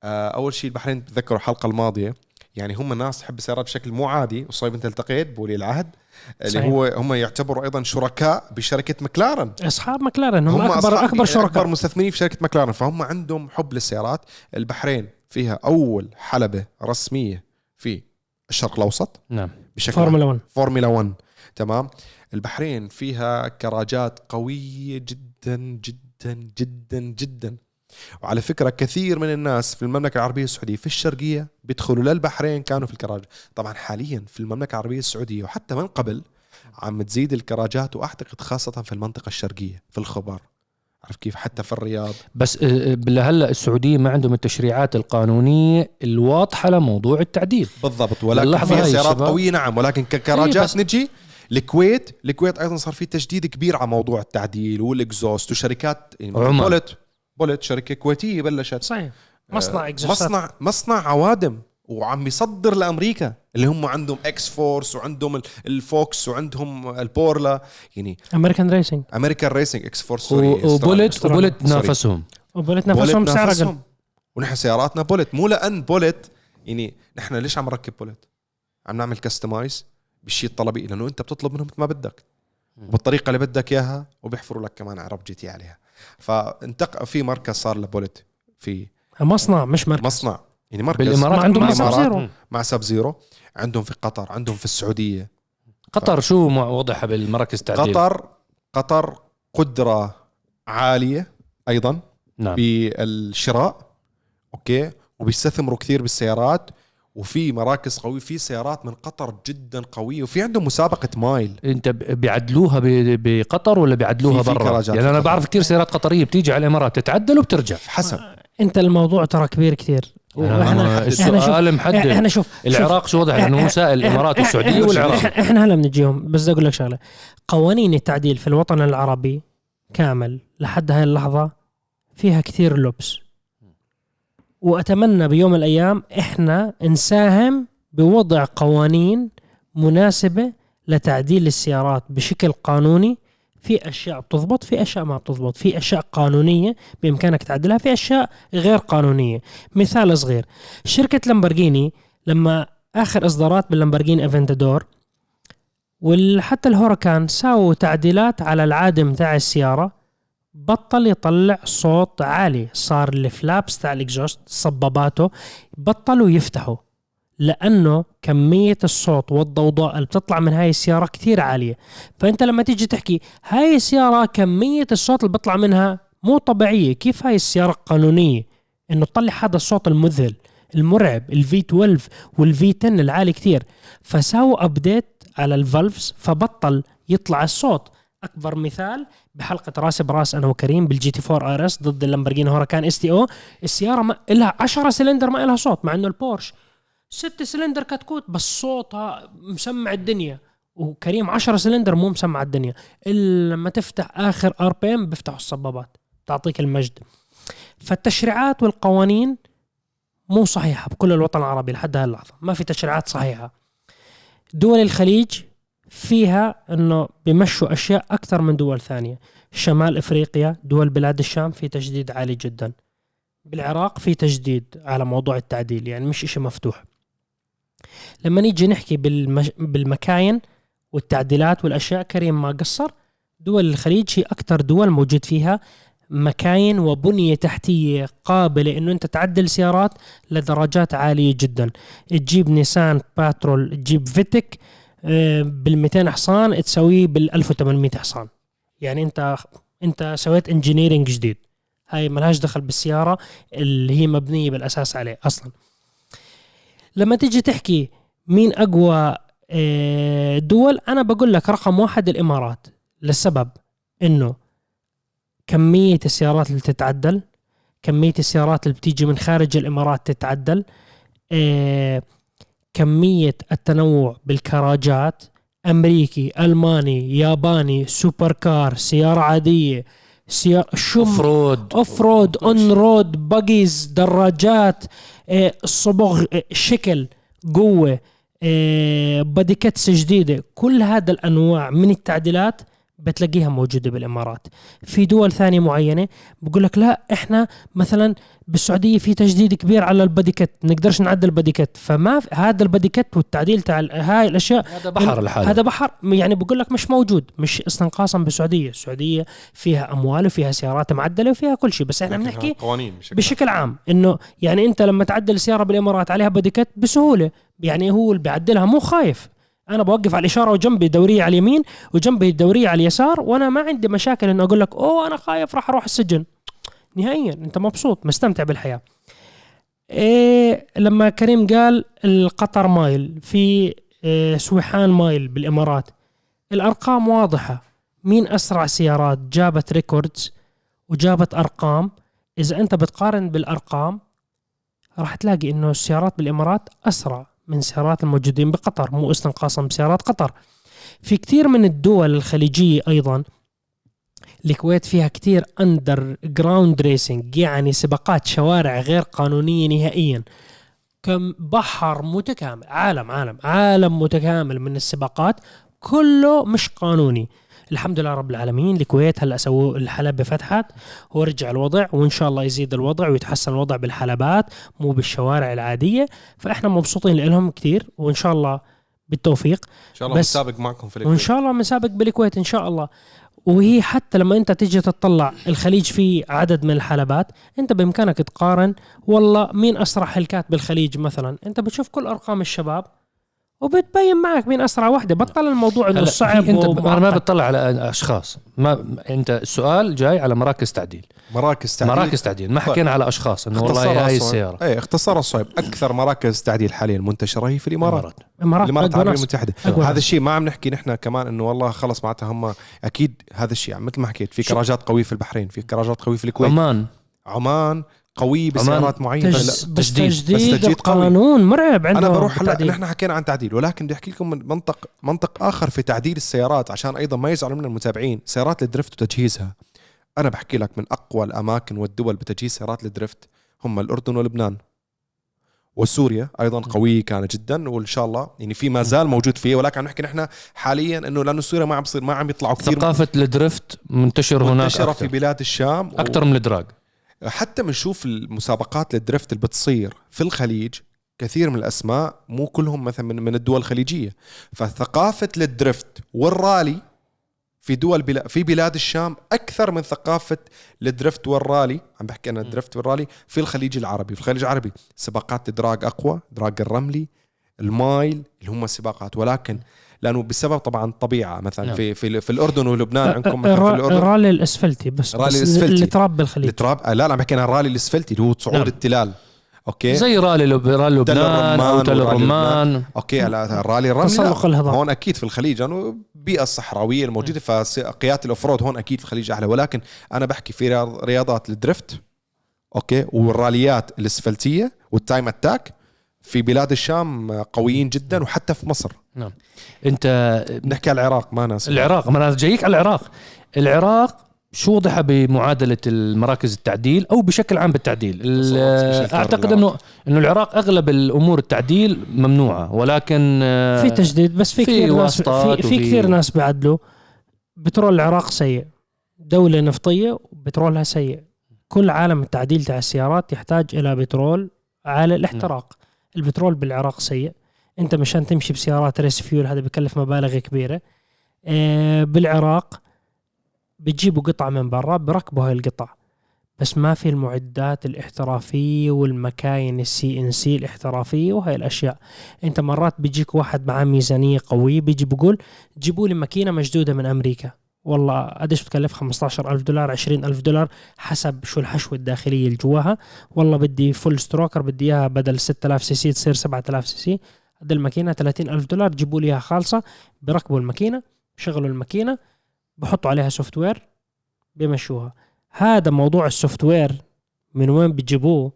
أه أول شيء البحرين بتذكروا الحلقة الماضية يعني هم ناس تحب السيارات بشكل مو عادي. وصايب انت التقيت بولي العهد اللي
صحيح.
هو هم يعتبروا أيضا شركاء بشركة مكلارن
أصحاب مكلارن هم, اكبر
أصحاب-
أكبر شركاء.
أكبر مستثمرين في شركة مكلارن فهم عندهم حب للسيارات. البحرين فيها أول حلبة رسمية في الشرق الأوسط
نعم.
بشكل.
فورمولا 1
فورمولا 1 تمام. البحرين فيها كراجات قوية جدا جدا جدا جدا. وعلى فكرة كثير من الناس في المملكة العربية السعودية في الشرقية بيدخلوا للبحرين كانوا في الكراج. طبعا حاليا في المملكة العربية السعودية وحتى من قبل عم تزيد الكراجات وأعتقد خاصة في المنطقة الشرقية في الخبر. عرف كيف؟ حتى في الرياض.
بس آه، لهلا السعودية ما عندهم التشريعات القانونية الواضحة لموضوع التعديل.
بالضبط ولكن فيها سيارات. قويه نعم ولكن
إيه،
ككراجات
بس-
نجي الكويت الكويت أيضا صار في تجديد كبير على موضوع التعديل وال exhaust وشركات يعني. بولت. بولت شركة كويتية بلشت
صحيح. مصنع
آه،
اكزوستات
مصنع مصنع عوادم. وعم يصدر لأمريكا اللي هم عندهم XForce وعندهم ال- ال Fox وعندهم
ال Borla.
يعني American Racing American
Racing
XForce
وبولت. وبولت. نافسهم
وبولت
نافسهم. ونحن سياراتنا بولت مو لأن بولت يعني نحن ليش عم نركب بولت عم نعمل customize بالشيء الطلبي لأنه أنت بتطلب منهم مثل ما بدك. وبالطريقة اللي بدك إياها وبيحفروا لك كمان عرب GT عليها فانتق في مركز صار لبولت في
مصنع مش مركز.
مصنع. يعني مركز
بالإمارات
مع-
عندهم
مع. Sub Zero.
مع Sub Zero عندهم في قطر عندهم في السعودية.
قطر شو مع- وضعها بالمراكز التعديل
قطر قطر قدرة عالية أيضا
نعم.
بالشراء أوكي؟ وبيستثمروا كثير بالسيارات وفي مراكز قوية في سيارات من قطر جدا قوية وفي عندهم مسابقة
mile. أنت بيعدلوها بقطر ولا بيعدلوها برا؟
كراجات.
يعني
أنا.
بعرف كثير سيارات قطرية بتيجي على الإمارات تتعدل وبترجع.
حسب
أنت الموضوع ترى كبير كثير. وإحنا
آه، السؤال محدد.
إحنا شوف
العراق شو وضعها؟ لأنه هو سائل الامارات والسعوديه والعراق.
إحنا, إحنا هلا بنجيهم. بس أقول لك شغلة. قوانين التعديل في الوطن العربي كامل لحد هاي اللحظة فيها كثير لبس. وأتمنى بيوم من الأيام إحنا نساهم بوضع قوانين مناسبة لتعديل السيارات بشكل قانوني في أشياء بتضبط في أشياء ما بتضبط في أشياء قانونية بإمكانك تعدلها في أشياء غير قانونية. مثال صغير شركة لامبرجيني لما آخر إصدارات باللامبرجيني أفنتادور وحتى الهوركان ساووا تعديلات على العادم تاع السيارة بطل يطلع صوت عالي. صار الفلابس تاع الإكزوست صباباته بطلوا يفتحوا. لأنه كمية الصوت والضوضاء اللي بتطلع من هاي السيارة كثير عالية. فأنت لما تيجي تحكي هاي السيارة كمية الصوت اللي بيطلع منها مو طبيعية. كيف هاي السيارة قانونية؟ إنه تطلع هذا الصوت المذهل المرعب ال V 12 وال V 10 العالي كثير. فساووا update على ال valves فبطل يطلع الصوت. أكبر مثال بحلقة رأس براس أنا وكريم بال GT 4 RS ضد اللامبرجيني Huracan STO السيارة ما لها 10 سلندر ما لها صوت مع إنه البورش ست سلندر كتكوت بس صوتها مسمع الدنيا. وكريم 10 سلندر مو مسمع الدنيا. إلا لما تفتح آخر RPM بيفتحوا الصبابات تعطيك المجد. فالتشريعات والقوانين مو صحيحة بكل الوطن العربي لحد هذه اللحظة. ما في تشريعات صحيحة. دول الخليج فيها إنه بيمشوا أشياء أكثر من دول ثانية. شمال إفريقيا دول بلاد الشام في تجديد عالي جدا. بالعراق في تجديد على موضوع التعديل يعني مش إشي مفتوح. لما نيجي نحكي بالمش... بالمكاين والتعديلات والأشياء كريم ما قصر دول الخليج هي أكثر دول موجود فيها مكاين وبنية تحتية قابلة إنه أنت تعدل سيارات لدرجات عالية جدا. تجيب نيسان باترول تجيب فيتك بال 200 حصان تسويه بال 1800 حصان. يعني أنت أنت سويت engineering جديد. هاي ملهاش دخل بالسيارة اللي هي مبنية بالأساس عليه أصلا. لما تيجي تحكي مين أقوى آه، دول أنا بقول لك رقم واحد الإمارات للسبب إنه كمية السيارات اللي تتعدل كمية السيارات اللي بتيجي من خارج الإمارات تتعدل آه، كمية التنوع بالكراجات أمريكي ألماني ياباني supercar سيارة عادية سيارة شم off-road off-road on-road buggies دراجات آه، الصبغ آه، شكل قوة آه، body kits جديده كل هذا الأنواع من التعديلات بتلاقيها موجودة بالإمارات. في دول ثانية معينة بقول لك لا إحنا مثلا بالسعودية في تجديد كبير على ال body kit نقدرش نعدل ال body kit فما هذا ال body kit والتعديل تاع هاي الأشياء
هذا بحر الحال
هذا بحر يعني بقول لك مش موجود مش استنقاصا بالسعودية. السعودية فيها أموال وفيها سيارات معدلة وفيها كل شيء. بس إحنا بنحكي
قوانين بشكل
بشكل عام. إنه يعني أنت لما تعدل سيارة بالإمارات عليها body kit بسهولة. يعني هو اللي بيعدلها مو خايف. أنا بوقف على الإشارة وجنبي دوريه على اليمين وجنبي الدوريه على اليسار وأنا ما عندي مشاكل انه أقول لك أوه أنا خايف راح أروح السجن. نهائيا أنت مبسوط مستمتع بالحياة. إيه لما كريم قال القطر mile في إيه سويحان mile بالإمارات. الأرقام واضحة. مين أسرع سيارات جابت records وجابت أرقام؟ إذا أنت بتقارن بالأرقام راح تلاقي إنه السيارات بالإمارات أسرع. من السيارات الموجودين بقطر مو استنقاصا بسيارات قطر. في كثير من الدول الخليجية أيضا الكويت فيها كتير underground racing يعني سباقات شوارع غير قانونية نهائيا. كم بحر متكامل عالم عالم عالم متكامل من السباقات كله مش قانوني. الحمد لله رب العالمين. الكويت هلا سووا الحلبة فتحت ورجع الوضع وإن شاء الله يزيد الوضع ويتحسن الوضع بالحلبات مو بالشوارع العادية. فإحنا مبسوطين لهم كتير وإن شاء الله بالتوفيق.
إن شاء الله
بس-
مسابق معكم في
وإن
الكويت
شاء الله بنسابق بالكويت إن شاء الله. وهي حتى لما أنت تيجي تطلع الخليج فيه عدد من الحلبات أنت بإمكانك تقارن والله مين أسرع هلكات بالخليج مثلا. أنت بتشوف كل أرقام الشباب وبتبين معك مين أسرع وحدة. بطل الموضوع
إنه
صعب
أنت أنا ما. بتطلع على أشخاص. ما أنت السؤال جاي على مراكز تعديل.
مراكز تعديل.
مراكز تعديل. ما حكينا على أشخاص إنه والله هاي
الصعب.
السيارة.
اي اختصار الصعب. أكثر مراكز تعديل حاليا منتشرة هي في
الإمارات.
الإمارات.
أقوى
العربية.
المتحدة.
هذا. الشيء ما عم نحكي نحن كمان إنه والله خلص معناتها هم أكيد هذا الشيء. مثل ما حكيت في كراجات قوية في البحرين في كراجات قوية في الكويت.
عمان.
عمان. قوي بسيارات معينة.
تج...
لا
بس
تجديد.
تجديد,
بس
تجديد
تجديد قوي.
مرعب عندهم
أنا بروح هلا. نحن حكينا عن تعديل ولكن بدي أحكي لكم من منطق منطق آخر في تعديل السيارات عشان أيضا ما يزعلوا من المتابعين سيارات الدريفت وتجهيزها. أنا بحكي لك من أقوى الأماكن والدول بتجهيز سيارات ال drift هم الأردن ولبنان. وسوريا أيضا قوية كانت جدا وإن شاء الله يعني في ما زال موجود فيه ولكن عم نحكي نحن حاليا إنه لأنه سوريا ما عم بصير ما عم يطلعوا كثير.
ثقافة ال drift منتشر هناك
منتشرة
أكثر,
في بلاد الشام و-
أكثر من ال drag.
حتى بنشوف المسابقات ال drift اللي بتصير في الخليج كثير من الأسماء مو كلهم مثلا من, من الدول الخليجية. فثقافة ال drift والرالي في دول بلا في بلاد الشام أكثر من ثقافة ال drift والرالي. عم بحكي أنا ال drift والرالي في الخليج العربي. في الخليج العربي سباقات drag أقوى drag الرملي ال mile اللي هم السباقات ولكن لأنه بسبب طبعا الطبيعه مثلا
نعم.
في في, في الأردن ولبنان عندكم مثلا في الأردن
الرالي الأسفلتي بس
رالي
بس
الأسفلتي.
اللي تراب بالخليج
التراب آه، لا لا عم بحكي أنا الرالي الأسفلتي اللي هو صعود
نعم.
التلال okay
زي رالي لب... رالي لبنان أو
الرمان
تل الرمان
okay على لا.
الهضاب.
هون أكيد في الخليج لأنه البيئه الصحراويه الموجودة فقيادة ال off-road هون أكيد في الخليج أحلى ولكن أنا بحكي في رياض- رياضات ال drift okay والراليات الأسفلتية وال time attack في بلاد الشام قويين جدا وحتى في مصر
نعم. انت
نحكي على العراق ما ناس
العراق ما أنا جايك على العراق. العراق شو وضح بمعادلة المراكز التعديل أو بشكل عام بالتعديل؟ اعتقد
العراق.
إنه إنه العراق أغلب الأمور التعديل ممنوعة ولكن آه،
في تجديد بس في,
في
كثير ناس في, في كثير ناس بيعدلوا بترول العراق سيء. دولة نفطية وبترولها سيء. كل عالم التعديل تاع السيارات يحتاج إلى بترول على الاحتراق. البترول بالعراق سيء. انت مشان تمشي بسيارات ريس فيول هذا بكلف مبالغ كبيرة. آه، بالعراق بتجيبوا قطع من برا بركبوا هاي القطع. بس ما في المعدات الاحترافية والمكاين ال CNC الاحترافية وهاي الأشياء. انت مرات بيجيك واحد معاه ميزانية قوية بيجي بيقول جيبوا لي ماكينة مجدودة من أمريكا. والله قديش بتكلف 15 ألف دولار 20 ألف دولار حسب شو الحشوة الداخلية اللي جواها. والله بدي full stroker بدي إياها بدل 6000 سي سي تصير 7000 سي سي. هذه الماكينة 30 ألف دولار جيبوا لي إياها خالصة بركبوا الماكينة بشغلوا الماكينة بحطوا عليها software بيمشوها هذا موضوع ال software من وين بيجيبوه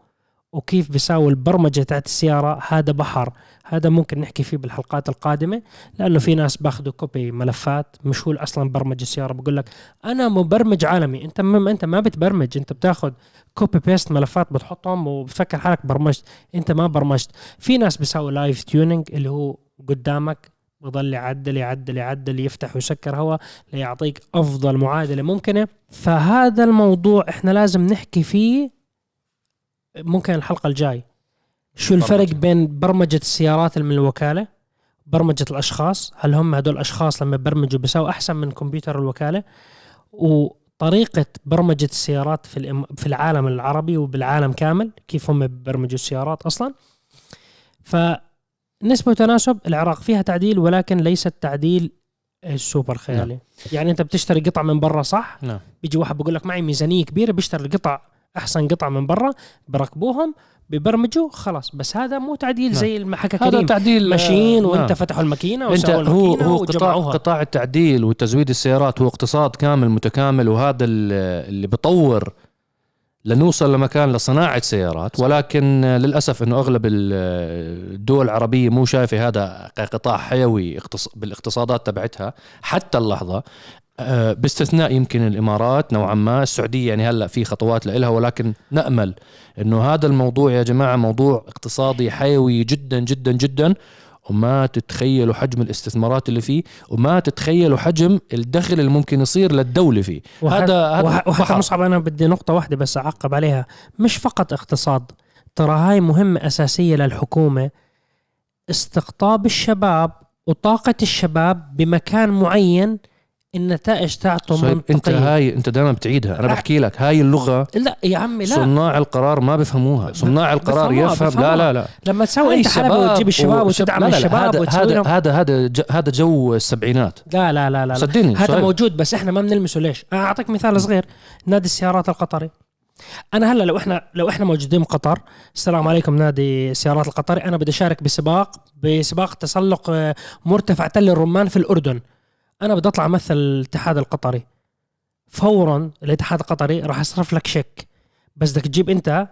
وكيف بيساوي البرمجة تاعت السيارة؟ هذا بحر. هذا ممكن نحكي فيه بالحلقات القادمة لأنه في ناس باخذوا copy ملفات مش هو أصلا برمج السيارة بقول لك أنا مبرمج عالمي أنت ما أنت ما بتبرمج أنت بتاخذ copy paste ملفات بتحطهم وبتفكر حالك برمجت أنت ما برمجت. في ناس بيساوي live tuning اللي هو قدامك بضل يعدل يعدل يعدل يفتح ويسكر هواء ليعطيك أفضل معادلة ممكنة. فهذا الموضوع إحنا لازم نحكي فيه ممكن الحلقة الجاي. شو الفرق. بين برمجة السيارات من الوكالة برمجة الأشخاص هل هم هدول الأشخاص لما برمجوا بيساووا أحسن من كمبيوتر الوكالة وطريقة برمجة السيارات في الإم- في العالم العربي وبالعالم كامل كيف هم ببرمجوا السيارات أصلا. فنسبة وتناسب العراق فيها تعديل ولكن ليس التعديل السوبر خيالي. يعني أنت بتشتري قطع من برا صح؟
نعم.
بيجي واحد بيقول لك معي ميزانية كبيرة بيشتري القطع أحسن قطع من برا بركبوهم ببرمجوا خلاص. بس هذا مو تعديل
نعم.
زي ما حكى
هذا
كريم.
تعديل
ماشيين
آه،
وانت
نعم.
فتحوا
الماكينة
أنت
هو هو قطاع قطاع التعديل وتزويد السيارات هو اقتصاد كامل متكامل وهذا ال- اللي بطور لنوصل لمكان لصناعة سيارات. ولكن للأسف إنه أغلب ال- الدول العربية مو شايفة هذا كقطاع حيوي اقتص- بالاقتصادات تبعتها حتى اللحظة. باستثناء يمكن الإمارات نوعا ما السعودية يعني هلأ في خطوات لها ولكن نأمل إنه هذا الموضوع يا جماعة موضوع اقتصادي حيوي جدا جدا جدا وما تتخيلوا حجم الاستثمارات اللي فيه وما تتخيلوا حجم الدخل اللي ممكن يصير للدولة فيه.
وح-
هذا هذا
وح- وحتى. مصعب أنا بدي نقطة واحدة بس أعقب عليها. مش فقط اقتصاد. ترى هاي مهمة أساسية للحكومة. استقطاب الشباب وطاقة الشباب بمكان معين النتائج تاعته
صهيب أنت
منطقيه
هاي أنت دائما بتعيدها.
أنا.
بحكي لك هاي اللغة
لا يا عمي لا.
صناع القرار ما بفهموها. صناع القرار
بفهموها-
يفهم.
بفهموها.
لا لا. لا
لما تسوي أنت حلبة وتجيب الشباب وتدعم
لا لا لا،
الشباب
هذا هذا هذا هذا جو السبعينات.
لا لا لا لا.
صدقني
هذا. موجود بس إحنا ما بنلمسه. ليش؟ أعطيك مثال صغير. نادي السيارات القطري. أنا هلا لو إحنا لو إحنا موجودين بقطر السلام عليكم نادي السيارات القطري. أنا بدي أشارك بسباق بسباق تسلق آه، مرتفع تل الرمان في الأردن. أنا بدي أطلع أمثل الاتحاد القطري. فورا الاتحاد القطري راح يصرف لك شيك. بس بدك تجيب أنت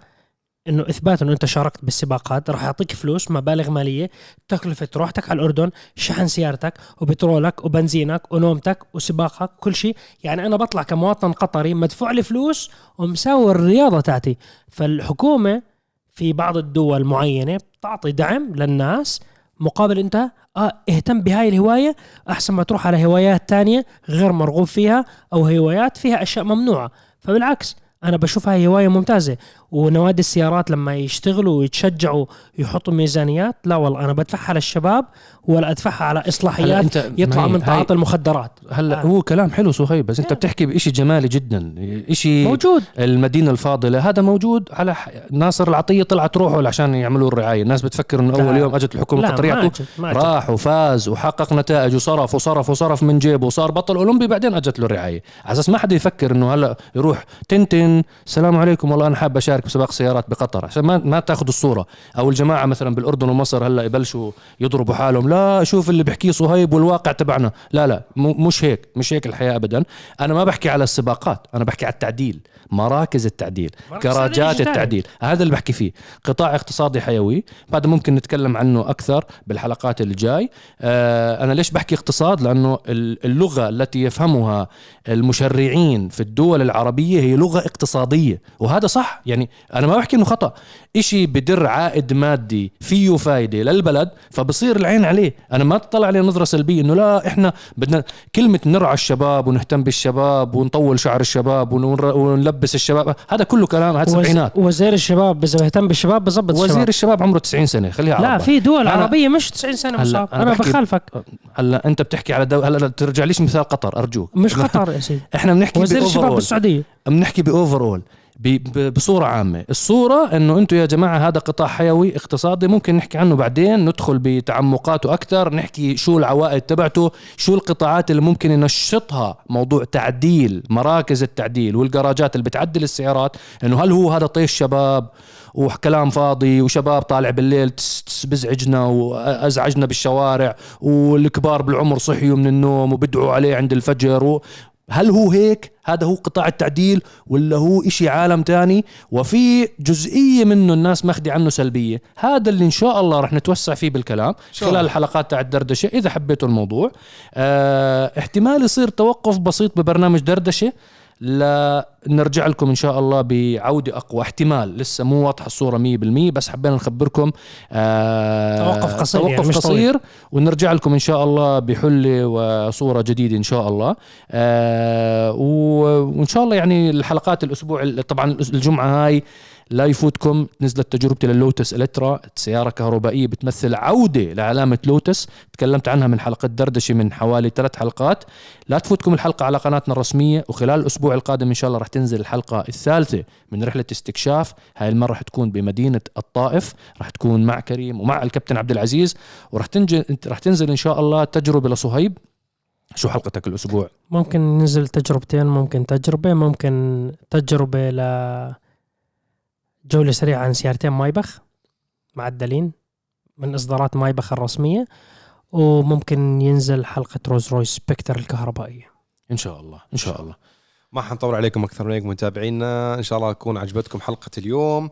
إنه إثبات إنه أنت شاركت بالسباقات راح يعطيك فلوس مبالغ مالية تكلفة روحتك على الأردن شحن سيارتك وبترولك وبنزينك ونومتك وسباقك كل شيء. يعني أنا بطلع كمواطن قطري مدفوع لي فلوس ومساوي الرياضة تاعتي. فالحكومة في بعض الدول معينة بتعطي دعم للناس مقابل انت آه اهتم بهاي الهواية أحسن ما تروح على هوايات تانية غير مرغوب فيها أو هوايات فيها أشياء ممنوعة. فبالعكس أنا بشوف هاي هواية ممتازة. ونوادي السيارات لما يشتغلوا ويتشجعوا يحطوا ميزانيات لا والله أنا بدفعها للشباب ولا أدفعها على إصلاحيات
أنت
يطلع من تعاطي المخدرات
هلا
آه.
هو كلام حلو صهيب بس أنت
آه.
بتحكي بشيء جمالي جدا شيء
موجود
المدينة الفاضلة هذا موجود على ح... ناصر العطية طلعت روحه عشان يعملوا الرعاية الناس بتفكر
إنه.
أول يوم أجت
الحكومة
القطريه. راح وفاز وحقق نتائج وصرف وصرف وصرف من جيبه وصار بطل أولمبي بعدين أجت له الرعاية على أساس ما حدا يفكر إنه هلا يروح تنتن السلام عليكم والله أنا حاب أشارك بسباق سيارات بقطر عشان ما ما تأخذ الصورة أو الجماعة مثلا بالأردن ومصر هلا يبلشوا يضربوا حالهم لا شوف اللي بيحكيه صهيب والواقع تبعنا. لا لا مش هيك مش هيك الحياة ابدا. أنا ما بحكي على السباقات أنا بحكي على التعديل مراكز التعديل. كراجات
التعديل.
هذا اللي بحكي فيه. قطاع اقتصادي حيوي. بعد ممكن نتكلم عنه أكثر بالحلقات اللي جاي. آه أنا ليش بحكي اقتصاد؟ لأنه ال- اللغة التي يفهمها المشرعين في الدول العربية هي لغة اقتصادية. وهذا صح. يعني أنا ما بحكي إنه خطأ. إشي بدر عائد مادي فيه فايدة للبلد فبصير العين عليه. أنا ما تطلع عليه نظرة سلبية إنه لا إحنا بدنا كلمة نرعى الشباب ونهتم بالشباب ونطول شعر الشباب ونلبس الشباب هذا كله كلام هذا
وز...
سبعينات.
وزير الشباب إذا بيهتم بالشباب بظبط
وزير
الشباب.
الشباب عمره 90 سنة خليها
لا. في دول
أنا-
عربية مش 90 سنة
هلا
مصاب.
أنا
أنا,
بحكي-
بخالفك.
هلا أنت بتحكي على دو... هلا لا ترجع ليش مثال قطر؟ أرجوك.
مش خطر يا سيدي.
إحنا بنحكي
وزير الشباب. بالسعودية.
بنحكي باوفر اول بصورة عامة. الصورة إنه أنتم يا جماعة هذا قطاع حيوي اقتصادي ممكن نحكي عنه بعدين ندخل بتعمقاته أكثر نحكي شو العوائد تبعته شو القطاعات اللي ممكن ينشطها موضوع تعديل مراكز التعديل والجراجات اللي بتعدل السيارات إنه هل هو هذا طيش شباب وكلام فاضي وشباب طالع بالليل بزعجنا وأزعجنا بالشوارع والكبار بالعمر صحيوا من النوم وبدعوا عليه عند الفجر هل هو هيك؟ هذا هو قطاع التعديل ولا هو إشي عالم تاني؟ وفي جزئية منه الناس ماخدي عنه سلبية. هذا اللي إن شاء الله رح نتوسع فيه بالكلام
شاء
خلال. الحلقات تاع الدردشة إذا حبيتوا الموضوع. آه احتمال يصير توقف بسيط ببرنامج دردشة. لنرجع لكم إن شاء الله بعودة أقوى. احتمال لسه مو واضحة الصورة 100% بس حبينا نخبركم. آه
توقف قصير
توقف
يعني
قصير ونرجع لكم إن شاء الله بحلة وصورة جديدة إن شاء الله. آه وإن شاء الله يعني الحلقات الأسبوع طبعا الجمعة هاي لا يفوتكم. نزلت تجربتي ل Lotus Eletre سيارة كهربائية بتمثل عودة لعلامة لوتس. تكلمت عنها من حلقة دردشة من حوالي ثلاث حلقات. لا تفوتكم الحلقة على قناتنا الرسمية. وخلال الأسبوع القادم إن شاء الله رح تنزل الحلقة الثالثة من رحلة استكشاف. هاي المرة رح تكون بمدينة الطائف. رح تكون مع كريم ومع الكابتن عبد العزيز. ورح تنزل رح تنزل إن شاء الله تجربة لصهيب. شو حلقتك الأسبوع؟
ممكن ننزل تجربتين ممكن تجربة ممكن تجربة ل جولة سريعة عن سيارتين مايبخ معدلين من إصدارات مايبخ الرسمية وممكن ينزل حلقة روز رويس سبكتر الكهربائية.
إن شاء الله إن شاء الله.
ما حنطول عليكم أكثر من هيك متابعينا. إن شاء الله تكون عجبتكم حلقة اليوم.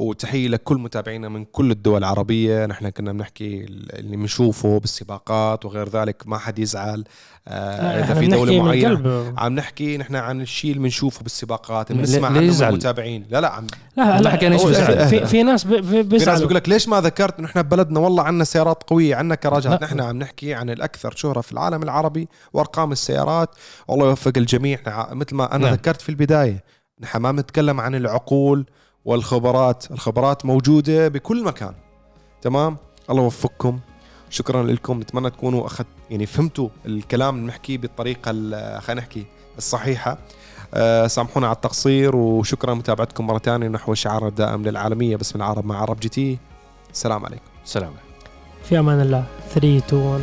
وتحية لكل متابعينا من كل الدول العربية. نحن كنا بنحكي اللي بنشوفه بالسباقات وغير ذلك ما حد يزعل. آه إذا في دولة معينة عم نحكي نحن عن الشيء اللي بنشوفه بالسباقات بنسمع عنه من المتابعين. لا لا عم
لا لا حكينا في, في, في ناس بيزعلوا
في ناس بيقول لك ليش ما ذكرت نحن ببلدنا والله عندنا سيارات قوية عندنا كراجات. نحن عم نحكي عن الأكثر شهرة في العالم العربي وأرقام السيارات. والله يوفق الجميع. مثل ما أنا نعم. ذكرت في البداية نحن ما بنتكلم عن العقول. والخبرات. الخبرات موجودة بكل مكان. تمام؟ الله يوفقكم. شكرا لكم. نتمنى تكونوا أخذ يعني فهمتوا الكلام اللي بنحكيه بالطريقة خلينا نحكي الصحيحة. أه سامحونا على التقصير وشكرا متابعتكم مرة ثانية. نحو الشعار الدائم للعالمية. باسم العرب مع عرب جي تي. السلام عليكم.
سلام
في أمان الله. 3 2 1